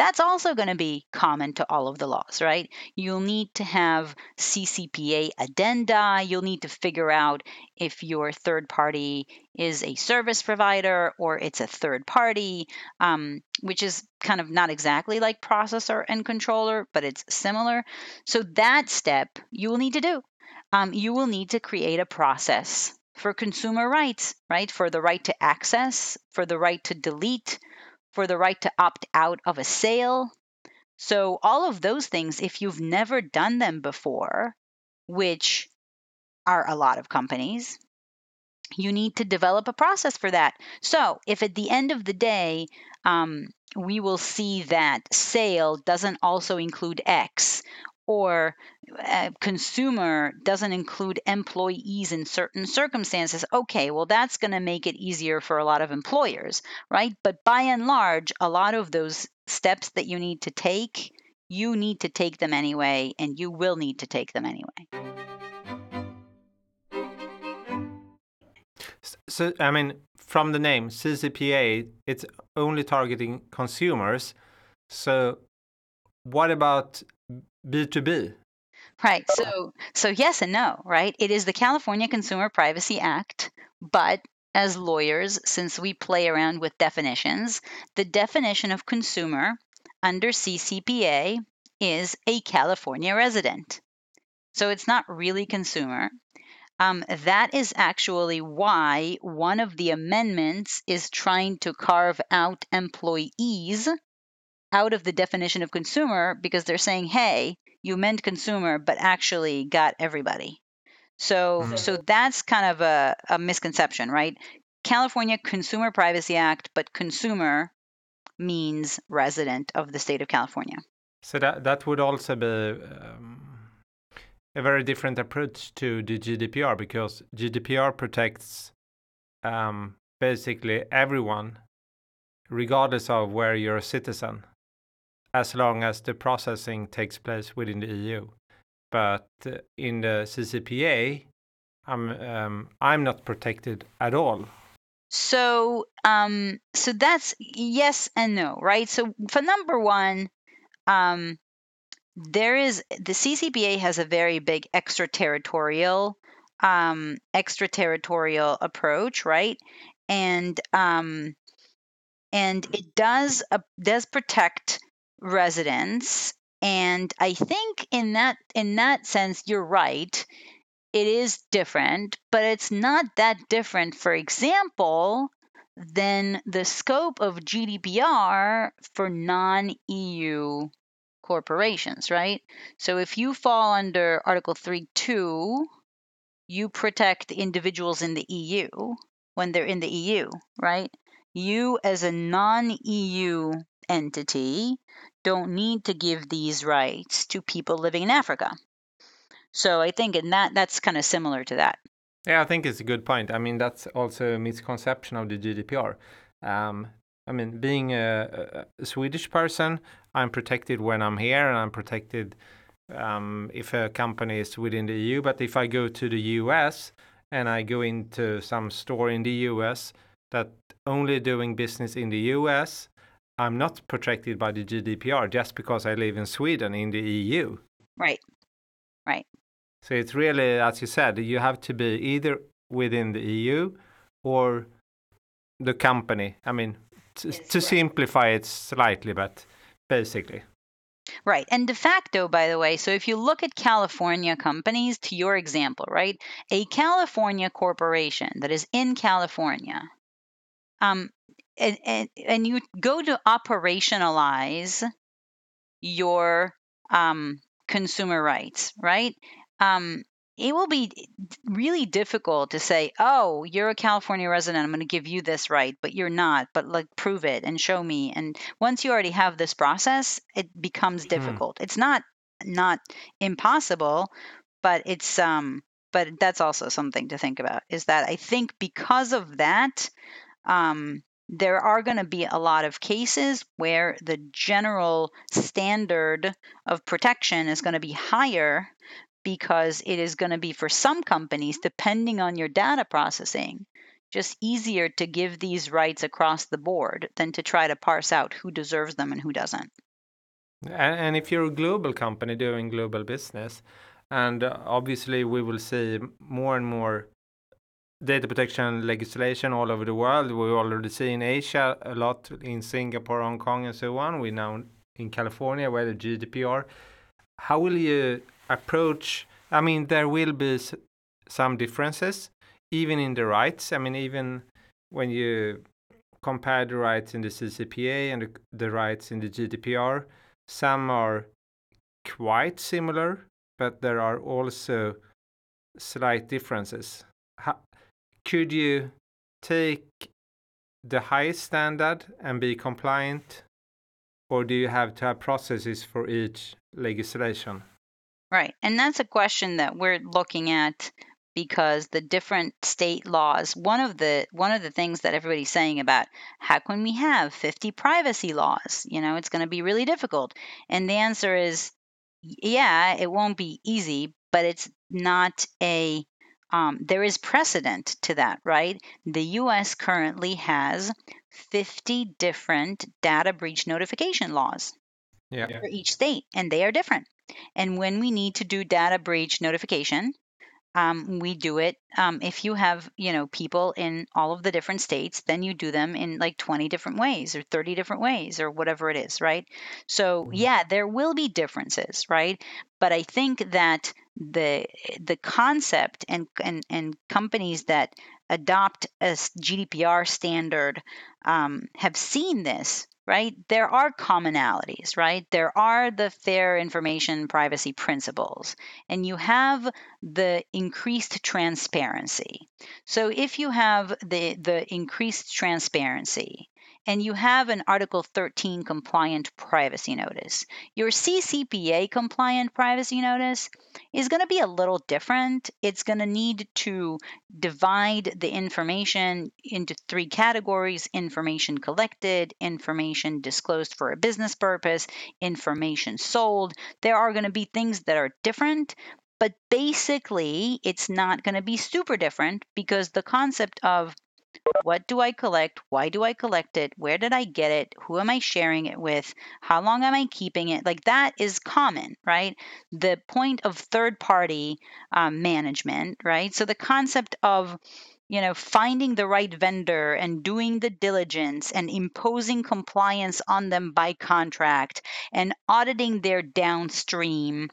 that's also going to be common to all of the laws, right? You'll need to have CCPA addenda. You'll need to figure out if your third party is a service provider or it's a third party, um, which is kind of not exactly like processor and controller, but it's similar. So that step you will need to do. Um, you will need to create a process for consumer rights, right? For the right to access, for the right to delete, for the right to opt out of a sale. So, all of those things, if you've never done them before, which are a lot of companies, you need to develop a process for that. So, if at the end of the day, um, we will see that sale doesn't also include X, or uh, consumer doesn't include employees in certain circumstances, okay, well, that's going to make it easier for a lot of employers, right? But by and large, a lot of those steps that you need to take, you need to take them anyway, and you will need to take them anyway. So, I mean, from the name CCPA, it's only targeting consumers. So, what about B2B? Right. So so yes and no, right? It is the California Consumer Privacy Act, but as lawyers, since we play around with definitions, the definition of consumer under CCPA is a California resident. So it's not really consumer. Um, that is actually why one of the amendments is trying to carve out employees out of the definition of consumer because they're saying, hey, you meant consumer, but actually got everybody. So, Mhm. so that's kind of a, a misconception, right? California Consumer Privacy Act, but consumer means resident of the state of California. So that that would also be um, a very different approach to the GDPR because GDPR protects um, basically everyone, regardless of where you're a citizen, as long as the processing takes place within the EU. But uh, in the CCPA, I'm um, I'm not protected at all. So, um, so that's yes and no, right? So, for number one, um, there is the CCPA has a very big extraterritorial, um, extraterritorial approach, right? And um, and it does uh, does protect residents, and I think in that in that sense, you're right it is different, but it's not that different, for example, than the scope of GDPR for non EU corporations, right? So if you fall under Article 3 2, you protect individuals in the EU when they're in the EU, right? You, as a non EU entity, don't need to give these rights to people living in Africa. So I think in that that's kind of similar to that. Yeah, I think it's a good point. I mean, that's also a misconception of the GDPR. Um, I mean, being a, a Swedish person, I'm protected when I'm here, and I'm protected um, if a company is within the EU. But if I go to the US and I go into some store in the US that only doing business in the US, I'm not protected by the GDPR just because I live in Sweden in the EU. Right. Right. So it's really, as you said, you have to be either within the EU or the company. I mean, t- Yes, to right. simplify it slightly, but basically. Right. And de facto, by the way, so if you look at California companies, to your example, right? A California corporation that is in California, um, and, and, and you go to operationalize your um, consumer rights, right? Um, it will be really difficult to say, oh, you're a California resident. I'm going to give you this right, but you're not. But like, prove it and show me. And once you already have this process, it becomes difficult. It's not not impossible, but it's um. But that's also something to think about. Is that I think because of that, um, there are going to be a lot of cases where the general standard of protection is going to be higher because it is going to be for some companies, depending on your data processing, just easier to give these rights across the board than to try to parse out who deserves them and who doesn't. And, if you're a global company doing global business, and uh, obviously we will see more and more data protection legislation all over the world. We already see in Asia a lot, in Singapore, Hong Kong, and so on. We now in California where the GDPR. How will you approach? I mean, there will be some differences, even in the rights. I mean, even when you compare the rights in the CCPA and the, the rights in the GDPR, some are quite similar, but there are also slight differences. Could you take the highest standard and be compliant, or do you have to have processes for each legislation? Right. And that's a question that we're looking at because the different state laws one of the one of the things that everybody's saying about how can we have 50 privacy laws you know it's going to be really difficult and the answer is yeah it won't be easy but it's not a um, there is precedent to that right the us currently has 50 different data breach notification laws Yeah. for each state, and they are different. And when we need to do data breach notification, um, we do it. Um, if you have, you know, people in all of the different states, then you do them in like 20 different ways or 30 different ways or whatever it is, right? So, Mhm. yeah, there will be differences, right? But I think that the the concept and and, and companies that adopt a GDPR standard um, have seen this right? There are commonalities, right? There are the fair information privacy principles, and you have the increased transparency. So if you have the, the increased transparency, and you have an Article 13 compliant privacy notice. Your CCPA compliant privacy notice is going to be a little different. It's going to need to divide the information into three categories information collected, information disclosed for a business purpose, information sold. There are going to be things that are different, but basically, it's not going to be super different because the concept of what do I collect? Why do I collect it? Where did I get it? Who am I sharing it with? How long am I keeping it? Like that is common, right? The point of third party um, management, right? So the concept of you know finding the right vendor and doing the diligence and imposing compliance on them by contract and auditing their downstream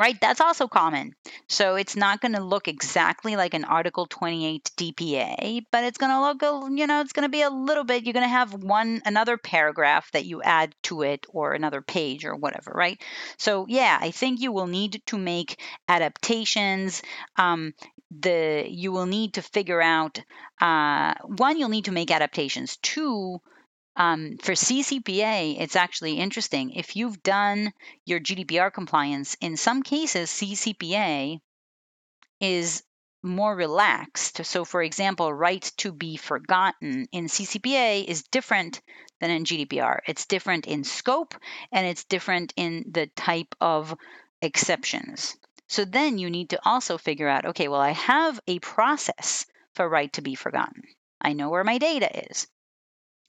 right? That's also common. So it's not going to look exactly like an Article 28 DPA, but it's going to look, you know, it's going to be a little bit, you're going to have one, another paragraph that you add to it or another page or whatever, right? So yeah, I think you will need to make adaptations. Um, the you will need to figure out uh, one you'll need to make adaptations two um, for CCPA, it's actually interesting. If you've done your GDPR compliance, in some cases, CCPA is more relaxed. So, for example, right to be forgotten in CCPA is different than in GDPR. It's different in scope and it's different in the type of exceptions. So, then you need to also figure out okay, well, I have a process for right to be forgotten. I know where my data is.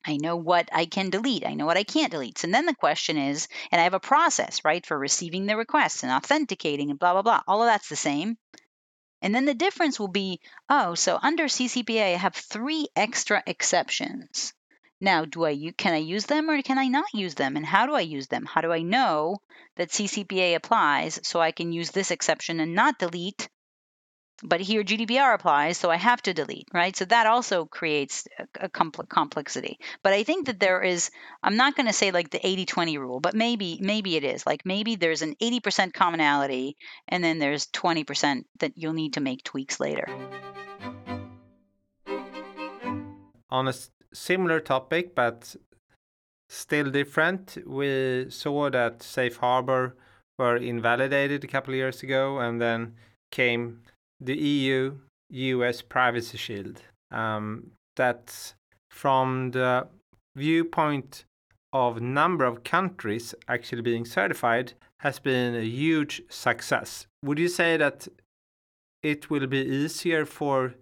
I know what I can delete. I know what I can't delete. So then the question is, and I have a process, right, for receiving the requests and authenticating and blah, blah, blah. All of that's the same. And then the difference will be, oh, so under CCPA, I have three extra exceptions. Now, do I can I use them or can I not use them? And how do I use them? How do I know that CCPA applies so I can use this exception and not delete but here GDPR applies, so I have to delete, right? So that also creates a, compl- complexity. But I think that there is, I'm not going to say like the 80-20 rule, but maybe maybe it is. Like maybe there's an 80% commonality, and then there's 20% that you'll need to make tweaks later. On a similar topic, but still different, we saw that Safe Harbor were invalidated a couple of years ago, and then came the EU US Privacy Shield. Um, that from the viewpoint of a number of countries actually being certified has been a huge success. Would you say that it will be easier for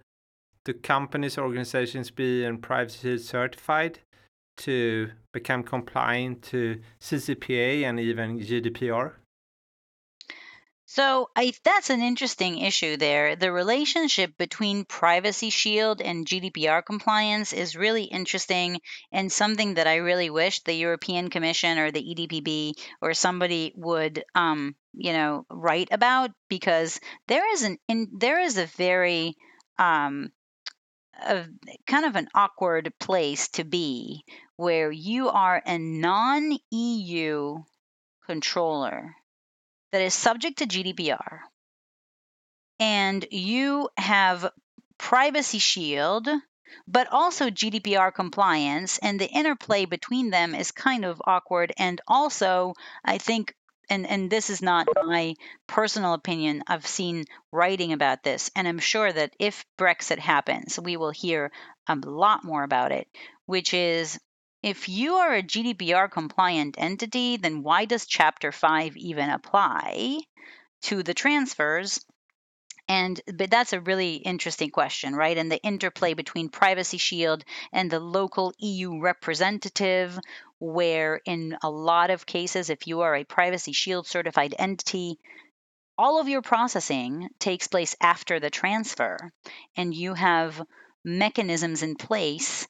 the companies organizations being privacy certified to become compliant to CCPA and even GDPR? So I, that's an interesting issue there. The relationship between Privacy Shield and GDPR compliance is really interesting and something that I really wish the European Commission or the EDPB or somebody would, um, you know, write about because there is an in, there is a very um, a kind of an awkward place to be where you are a non-EU controller that is subject to GDPR and you have Privacy Shield, but also GDPR compliance, and the interplay between them is kind of awkward. And also, I think, and, and this is not my personal opinion, I've seen writing about this, and I'm sure that if Brexit happens, we will hear a lot more about it, which is if you are a GDPR compliant entity, then why does Chapter 5 even apply to the transfers? And but that's a really interesting question, right? And the interplay between Privacy Shield and the local EU representative, where in a lot of cases, if you are a Privacy Shield certified entity, all of your processing takes place after the transfer, and you have mechanisms in place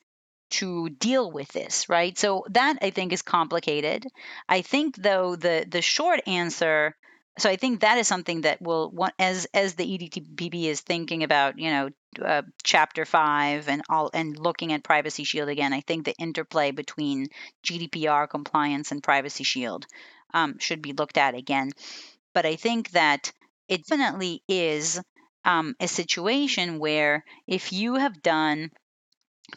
to deal with this, right? So that I think is complicated. I think though the the short answer so I think that is something that will as as the EDPB is thinking about, you know, uh, Chapter Five and all and looking at Privacy Shield again. I think the interplay between GDPR compliance and Privacy Shield um, should be looked at again. But I think that it definitely is um, a situation where if you have done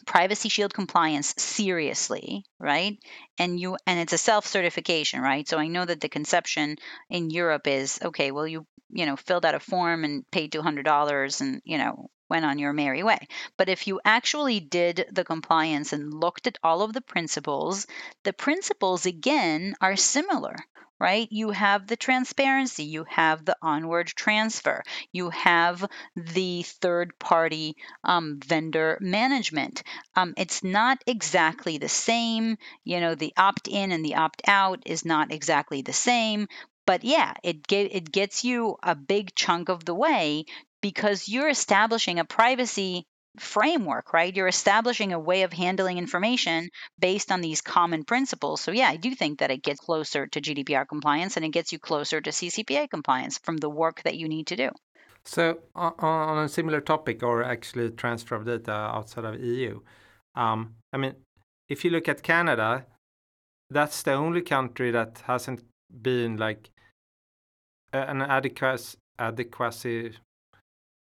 privacy shield compliance seriously right? And you and it's a self certification right? So i know that the conception in europe is okay well you you know filled out a form and paid $200 and you know went on your merry way. But if you actually did the compliance and looked at all of the principles the principles again are similar right? You have the transparency, you have the onward transfer, you have the third party um, vendor management. Um, it's not exactly the same. You know, the opt in and the opt out is not exactly the same. But yeah, it, get, it gets you a big chunk of the way because you're establishing a privacy framework, right? You're establishing a way of handling information based on these common principles. So, yeah, I do think that it gets closer to GDPR compliance and it gets you closer to CCPA compliance from the work that you need to do. So, on a similar topic, or actually transfer of data outside of EU, um, I mean, if you look at Canada, that's the only country that hasn't been like an adequacy, adequacy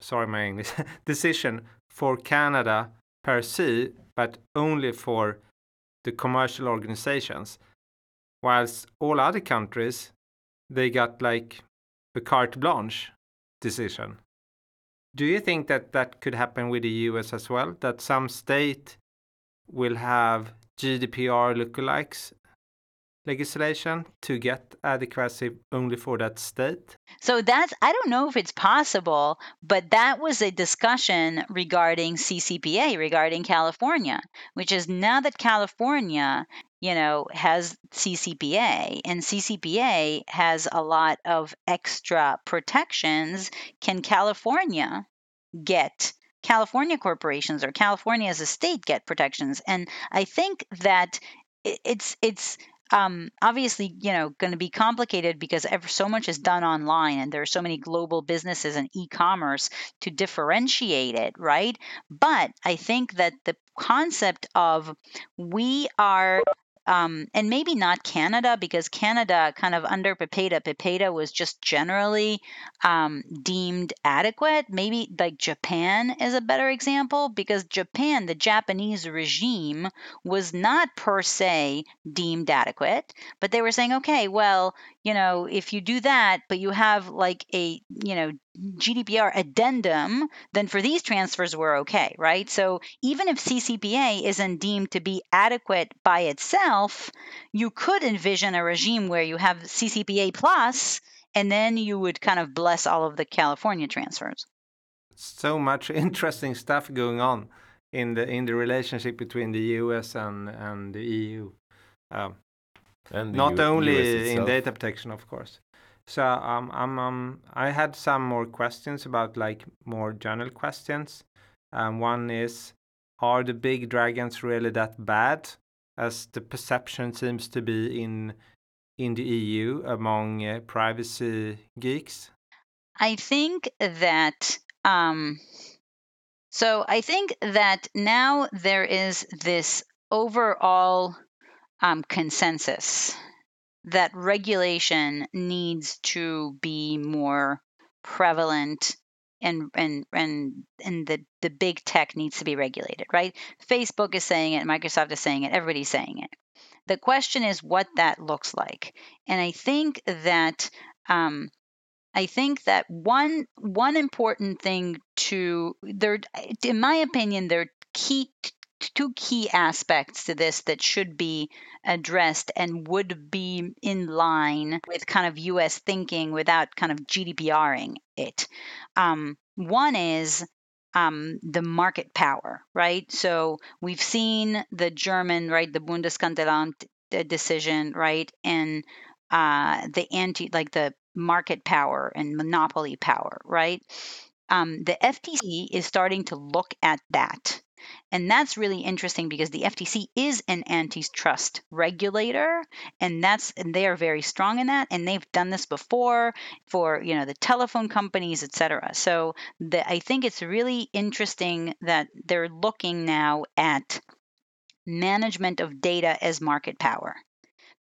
sorry my English (laughs) decision for Canada per se, but only for the commercial organizations. Whilst all other countries, they got like a carte blanche decision. Do you think that that could happen with the US as well? That some state will have GDPR lookalikes legislation to get adequacy only for that state? So that's I don't know if it's possible, but that was a discussion regarding CCPA regarding California, which is now that California you know has CCPA and CCPA has a lot of extra protections can California get California corporations or California as a state get protections and I think that it's it's um, obviously, you know, going to be complicated because ever so much is done online, and there are so many global businesses and e-commerce to differentiate it, right? But I think that the concept of we are um, and maybe not Canada because Canada kind of under PIPEDA, PIPEDA was just generally um, deemed adequate. Maybe like Japan is a better example because Japan, the Japanese regime, was not per se deemed adequate, but they were saying, okay, well, you know, if you do that, but you have like a, you know, GDPR addendum, then for these transfers, we're okay, right? So even if CCPA isn't deemed to be adequate by itself, you could envision a regime where you have CCPA plus, and then you would kind of bless all of the California transfers. So much (laughs) interesting stuff going on in the in the relationship between the US and and the EU. Um, and not U only in data protection, of course. So um, um, um, I had some more questions about like more general questions. Um, one is, are the big dragons really that bad, as the perception seems to be in in the EU among uh, privacy geeks? I think that. Um, so I think that now there is this overall um, consensus that regulation needs to be more prevalent and and and and the the big tech needs to be regulated right? Facebook is saying it microsoft is saying it everybody's saying it. The question is what that looks like. And i think that um, I think that one one important thing to there, in my opinion, there are key two key aspects to this that should be addressed and would be in line with kind of US thinking without kind of GDPRing it. Um, one is um, the market power, right? So we've seen the German, right, the Bundeskartellamt decision, right, and uh, the anti, like the market power and monopoly power, right? Um, the FTC is starting to look at that And that's really interesting because the FTC is an antitrust regulator and that's and they are very strong in that and they've done this before for, you know, the telephone companies, et cetera. So the, I think it's really interesting that they're looking now at management of data as market power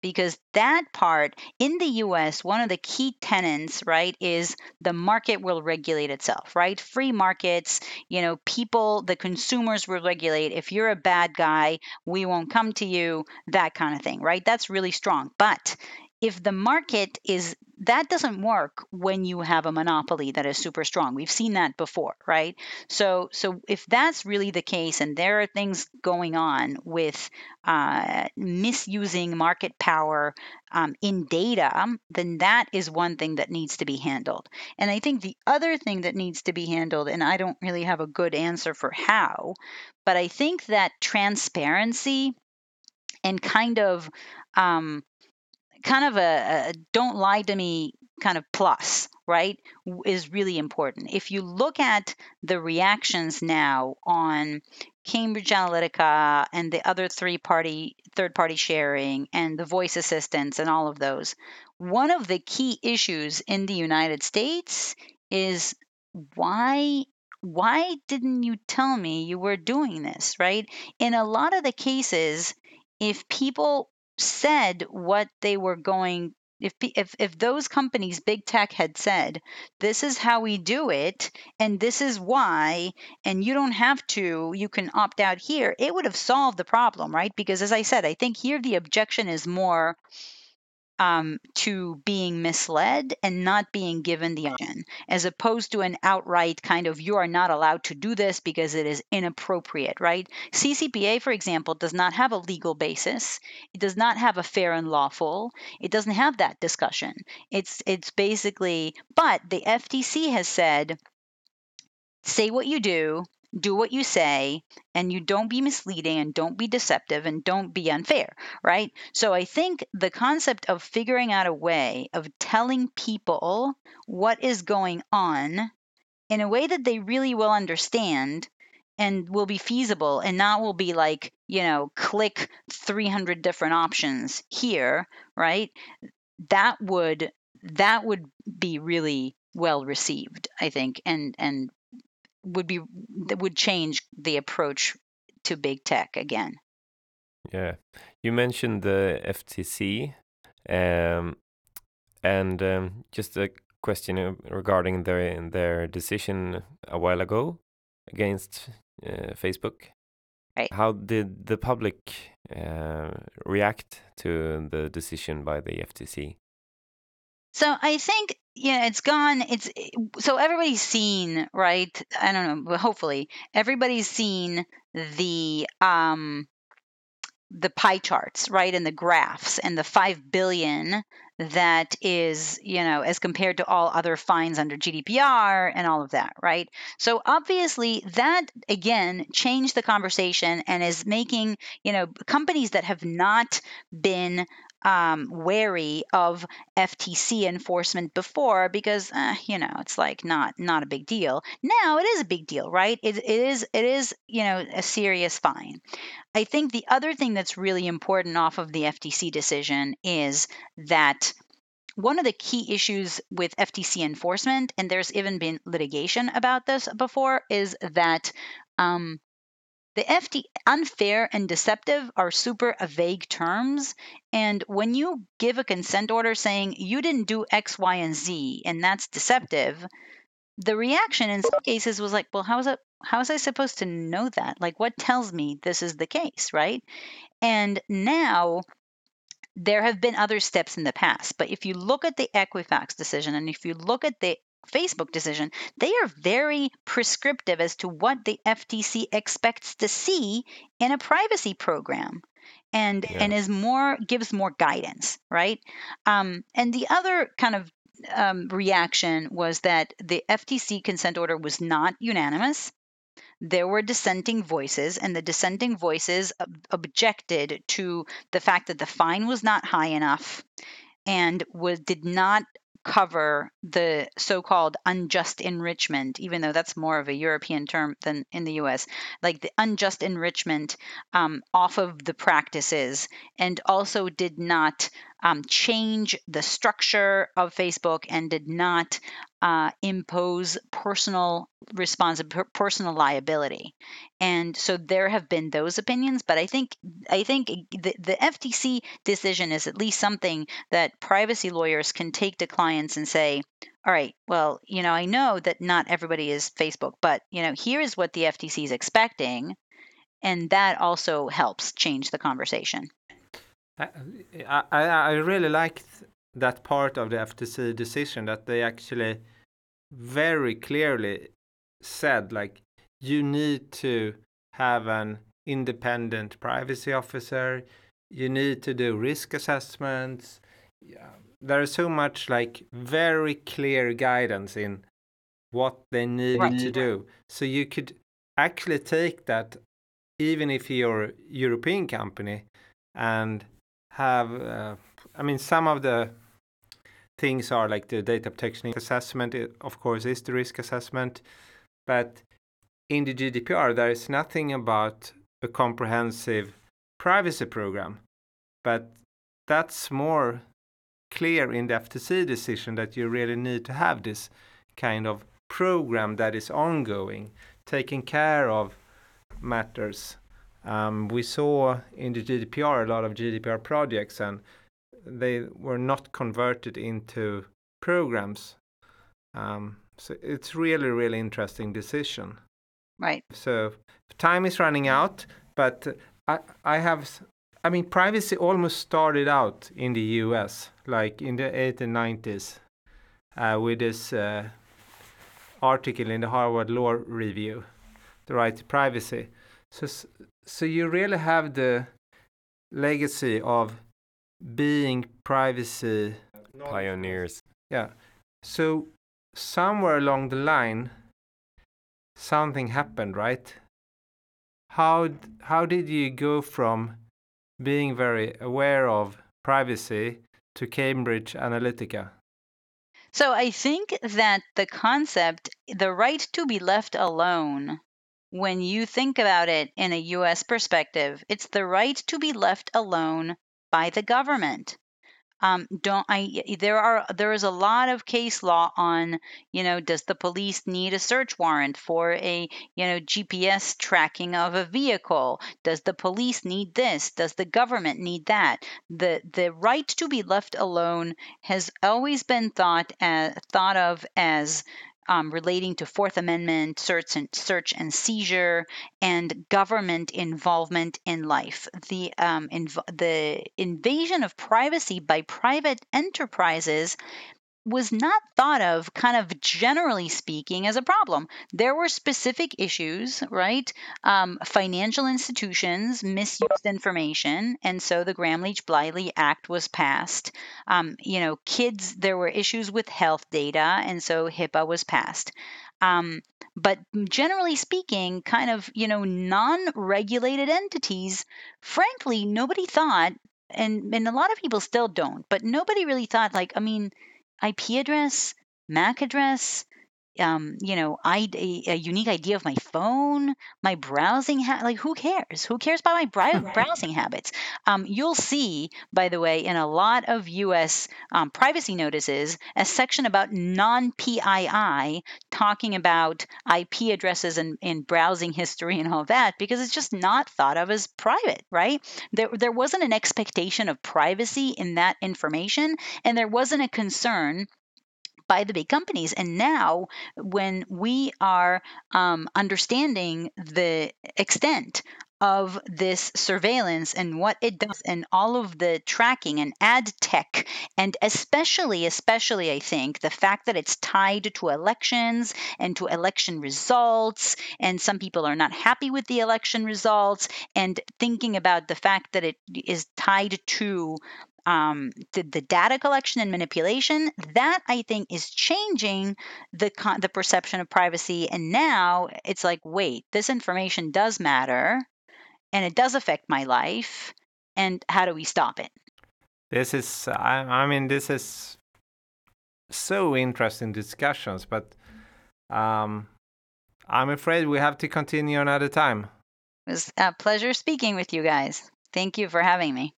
because that part in the US, one of the key tenets, right, is the market will regulate itself, right? Free markets, you know, people, the consumers will regulate. If you're a bad guy, we won't come to you, that kind of thing, right? That's really strong. But if the market is that doesn't work when you have a monopoly that is super strong. We've seen that before right? So so if that's really the case and there are things going on with uh, misusing market power um, in data then that is one thing that needs to be handled. And i think the other thing that needs to be handled and i don't really have a good answer for how but i think that transparency and kind of um, kind of a, a don't lie to me kind of plus, right, is really important. If you look at the reactions now on Cambridge Analytica and the other three party, third party sharing and the voice assistants and all of those, one of the key issues in the United States is why why didn't you tell me you were doing this right in a lot of the cases if people said what they were going if if if those companies big tech had said this is how we do it and this is why and you don't have to you can opt out here it would have solved the problem right? Because as i said i think here the objection is more um, to being misled and not being given the option, as opposed to an outright kind of you are not allowed to do this because it is inappropriate, right? CCPA, for example, does not have a legal basis. It does not have a fair and lawful. It doesn't have that discussion. It's it's basically, but the FTC has said, say what you do, do what you say and you don't be misleading and don't be deceptive and don't be unfair, right? So I think the concept of figuring out a way of telling people what is going on in a way that they really will understand and will be feasible and not will be like, you know, click 300 different options here, right? That would that would be really well received, I think, and and would be that would change the approach to big tech again. Yeah, you mentioned the FTC, um, and um, just a question regarding their their decision a while ago against uh, Facebook. Right. How did the public uh, react to the decision by the FTC? So I think yeah, it's gone. It's so everybody's seen, right? I don't know, but hopefully everybody's seen the um the pie charts, right, and the graphs and the 5 billion that is, you know, as compared to all other fines under GDPR and all of that, right? So obviously that again changed the conversation and is making, you know, companies that have not been um, wary of FTC enforcement before because uh, you know it's like not not a big deal. Now it is a big deal, right? It, it is it is you know a serious fine. I think the other thing that's really important off of the FTC decision is that one of the key issues with FTC enforcement, and there's even been litigation about this before, is that um, the FT unfair and deceptive are super vague terms. And when you give a consent order saying you didn't do X, Y, and Z, and that's deceptive, the reaction in some cases was like, well, how is it? How was I supposed to know that? Like, what tells me this is the case, right? And now there have been other steps in the past, but if you look at the Equifax decision and if you look at the Facebook decision, they are very prescriptive as to what the FTC expects to see in a privacy program and yeah. and is more gives more guidance right um, and the other kind of um, reaction was that the ftc consent order was not unanimous there were dissenting voices and the dissenting voices ob- objected to the fact that the fine was not high enough and was did not cover the so-called unjust enrichment, even though that's more of a European term than in the U.S. Like the unjust enrichment um, off of the practices, and also did not um, change the structure of Facebook and did not uh, impose personal responsibility, personal liability. And so there have been those opinions, but I think I think the, the FTC decision is at least something that privacy lawyers can take to clients and say, all right, well, you know, I know that not everybody is Facebook, but you know, here is what the FTC is expecting, and that also helps change the conversation. I, I, I really liked that part of the FTC decision that they actually very clearly said like you need to have an independent privacy officer you need to do risk assessments yeah. there is so much like very clear guidance in what they need right. to do so you could actually take that even if you're a european company and have uh, i mean some of the things are like the data protection assessment it, of course is the risk assessment but in the gdpr there is nothing about a comprehensive privacy program but that's more clear in the ftc decision that you really need to have this kind of program that is ongoing taking care of matters um, we saw in the GDPR a lot of GDPR projects, and they were not converted into programs. Um, so it's really, really interesting decision. Right. So time is running out, but I, I have, I mean, privacy almost started out in the U.S. like in the 1890s uh, with this uh, article in the Harvard Law Review, the right to privacy. So so you really have the legacy of being privacy pioneers. Yeah. So somewhere along the line, something happened, right? How how did you go from being very aware of privacy to Cambridge Analytica? So I think that the concept, the right to be left alone, when you think about it in a US perspective, it's the right to be left alone by the government. Um, don't I? There are there is a lot of case law on you know does the police need a search warrant for a you know GPS tracking of a vehicle? Does the police need this? Does the government need that? The the right to be left alone has always been thought as, thought of as um, relating to Fourth Amendment search and search and seizure and government involvement in life. The um, inv- the invasion of privacy by private enterprises was not thought of, kind of generally speaking, as a problem. There were specific issues, right? Um, financial institutions misused information, and so the Gramm-Leach Bliley Act was passed. Um, you know, kids, there were issues with health data, and so HIPAA was passed. Um, but generally speaking, kind of, you know, non regulated entities, frankly, nobody thought, and, and a lot of people still don't, but nobody really thought, like, I mean, IP address, MAC address, um, you know, I, a, a, unique ID of my phone, my browsing ha- like who cares? Who cares about my bri- (laughs) browsing habits? Um, you'll see, by the way, in a lot of U.S. Um, privacy notices, a section about non-PII talking about IP addresses and, and browsing history and all that because it's just not thought of as private, right? There, there wasn't an expectation of privacy in that information, and there wasn't a concern by the big companies. And now, when we are um, understanding the extent of this surveillance and what it does and all of the tracking and ad tech and especially especially i think the fact that it's tied to elections and to election results and some people are not happy with the election results and thinking about the fact that it is tied to um, the, the, data collection and manipulation that i think is changing the con- the perception of privacy and now it's like wait this information does matter and it does affect my life and how do we stop it this is i, I mean this is so interesting discussions, but um, I'm afraid we have to continue another time. It was a pleasure speaking with you guys. Thank you for having me.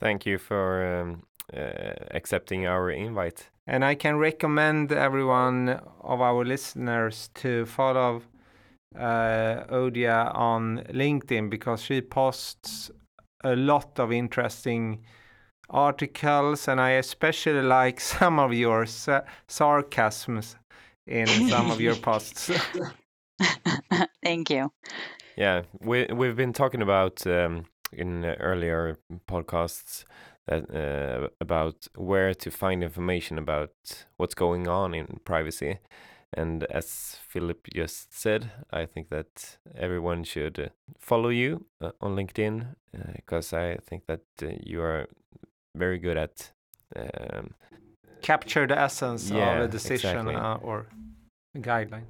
Thank you for um, uh, accepting our invite. And I can recommend everyone of our listeners to follow uh, Odia on LinkedIn because she posts a lot of interesting articles, and I especially (laughs) like some of your sa- sarcasms in some of your posts. (laughs) (laughs) Thank you. Yeah, we we've been talking about um, in earlier podcasts that uh, about where to find information about what's going on in privacy. And as Filip just said, I think that everyone should uh, follow you uh, on LinkedIn because I think that uh, you are very good at um, capture the essence Yeah, of a decision exactly. uh, or a guideline.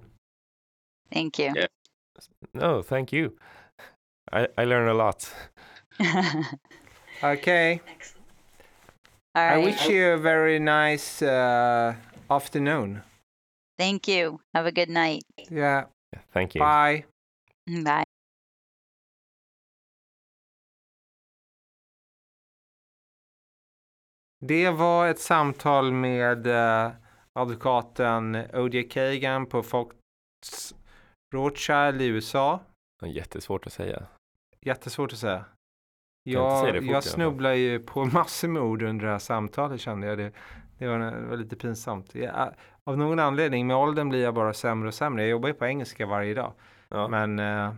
Thank you. Yeah. no, thank you. I I learned a lot. (laughs) Okay, All I right. wish you a very nice uh, afternoon. Thank you. Have a good night. Yeah, Yeah, thank you. bye. Bye. Det var ett samtal med eh, advokaten O.J. Kagan på Fox Rothschild i USA. Jättesvårt att säga. Jättesvårt att säga. Säga Jag, jag snubblar ju på (laughs) massor med ord under det här samtalet kände jag. Det, det, var, det var lite pinsamt. Jag, av någon anledning med åldern blir jag bara sämre och sämre. Jag jobbar ju på engelska varje dag. Ja. Men eh,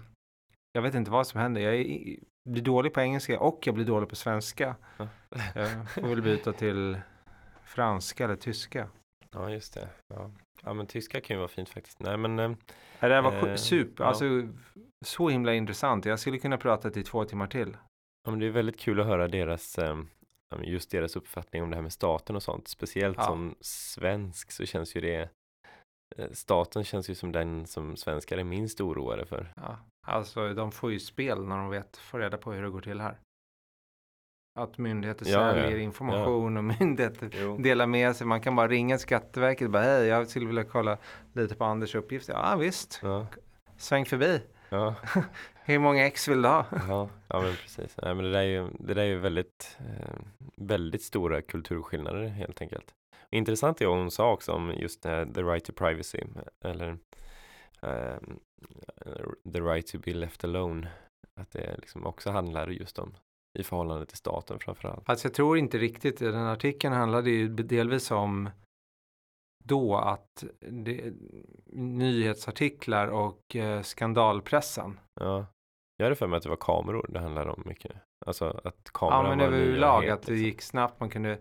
jag vet inte vad som händer. Jag är, blir dålig på engelska och jag blir dålig på svenska. Ja. Jag får väl byta till franska eller tyska. ja, just det. Ja. ja, men tyska kan ju vara fint faktiskt. Nej, men eh, Ja, Det här var Eh, eh, super, ja. alltså så himla intressant. Jag skulle kunna prata till två timmar till. Ja, men det är väldigt kul att höra deras, eh, ja, men just deras uppfattning om det här med staten och sånt. Speciellt Ja. som svensk så känns ju det, eh, staten känns ju som den som svenskar är minst oroade för. Ja, alltså de får ju spel när de vet, får reda på hur det går till här. Att myndigheter Ja, ja. säljer information och (laughs) myndigheter Jo. delar med sig. Man kan bara ringa Skatteverket och bara hej, jag skulle vilja kolla lite på Anders uppgifter. Ja visst, Ja, sväng förbi. Ja, (laughs) Hur många ex vill du ha? ja, ja men precis. Nej, men det där är ju, det där är ju väldigt, eh, väldigt stora kulturskillnader helt enkelt. Intressant är vad hon sa också om just det här, the right to privacy eller ehm, the right to be left alone. Att det liksom också handlar just om i förhållande till staten framförallt. Fast jag tror inte riktigt, den artikeln handlade ju delvis om då att det, nyhetsartiklar och eh, skandalpressen. Ja, jag hade för mig att det var kameror det handlade om mycket. Alltså att Ja kameran men var en överlag att det liksom. gick snabbt. Man kunde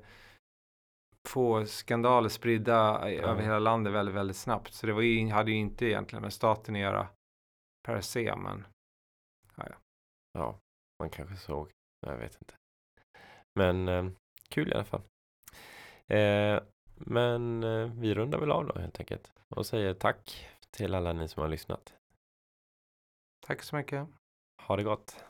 få skandaler spridda i- Ja. över hela landet väldigt, väldigt snabbt. Så det var ju, hade ju inte egentligen med staten att göra per se. Men Ja, man kanske såg. Jag vet inte. Men eh, kul i alla fall. Eh, men eh, vi rundar väl av då helt enkelt. Och säger tack till alla ni som har lyssnat. tack så mycket. Ha det gott.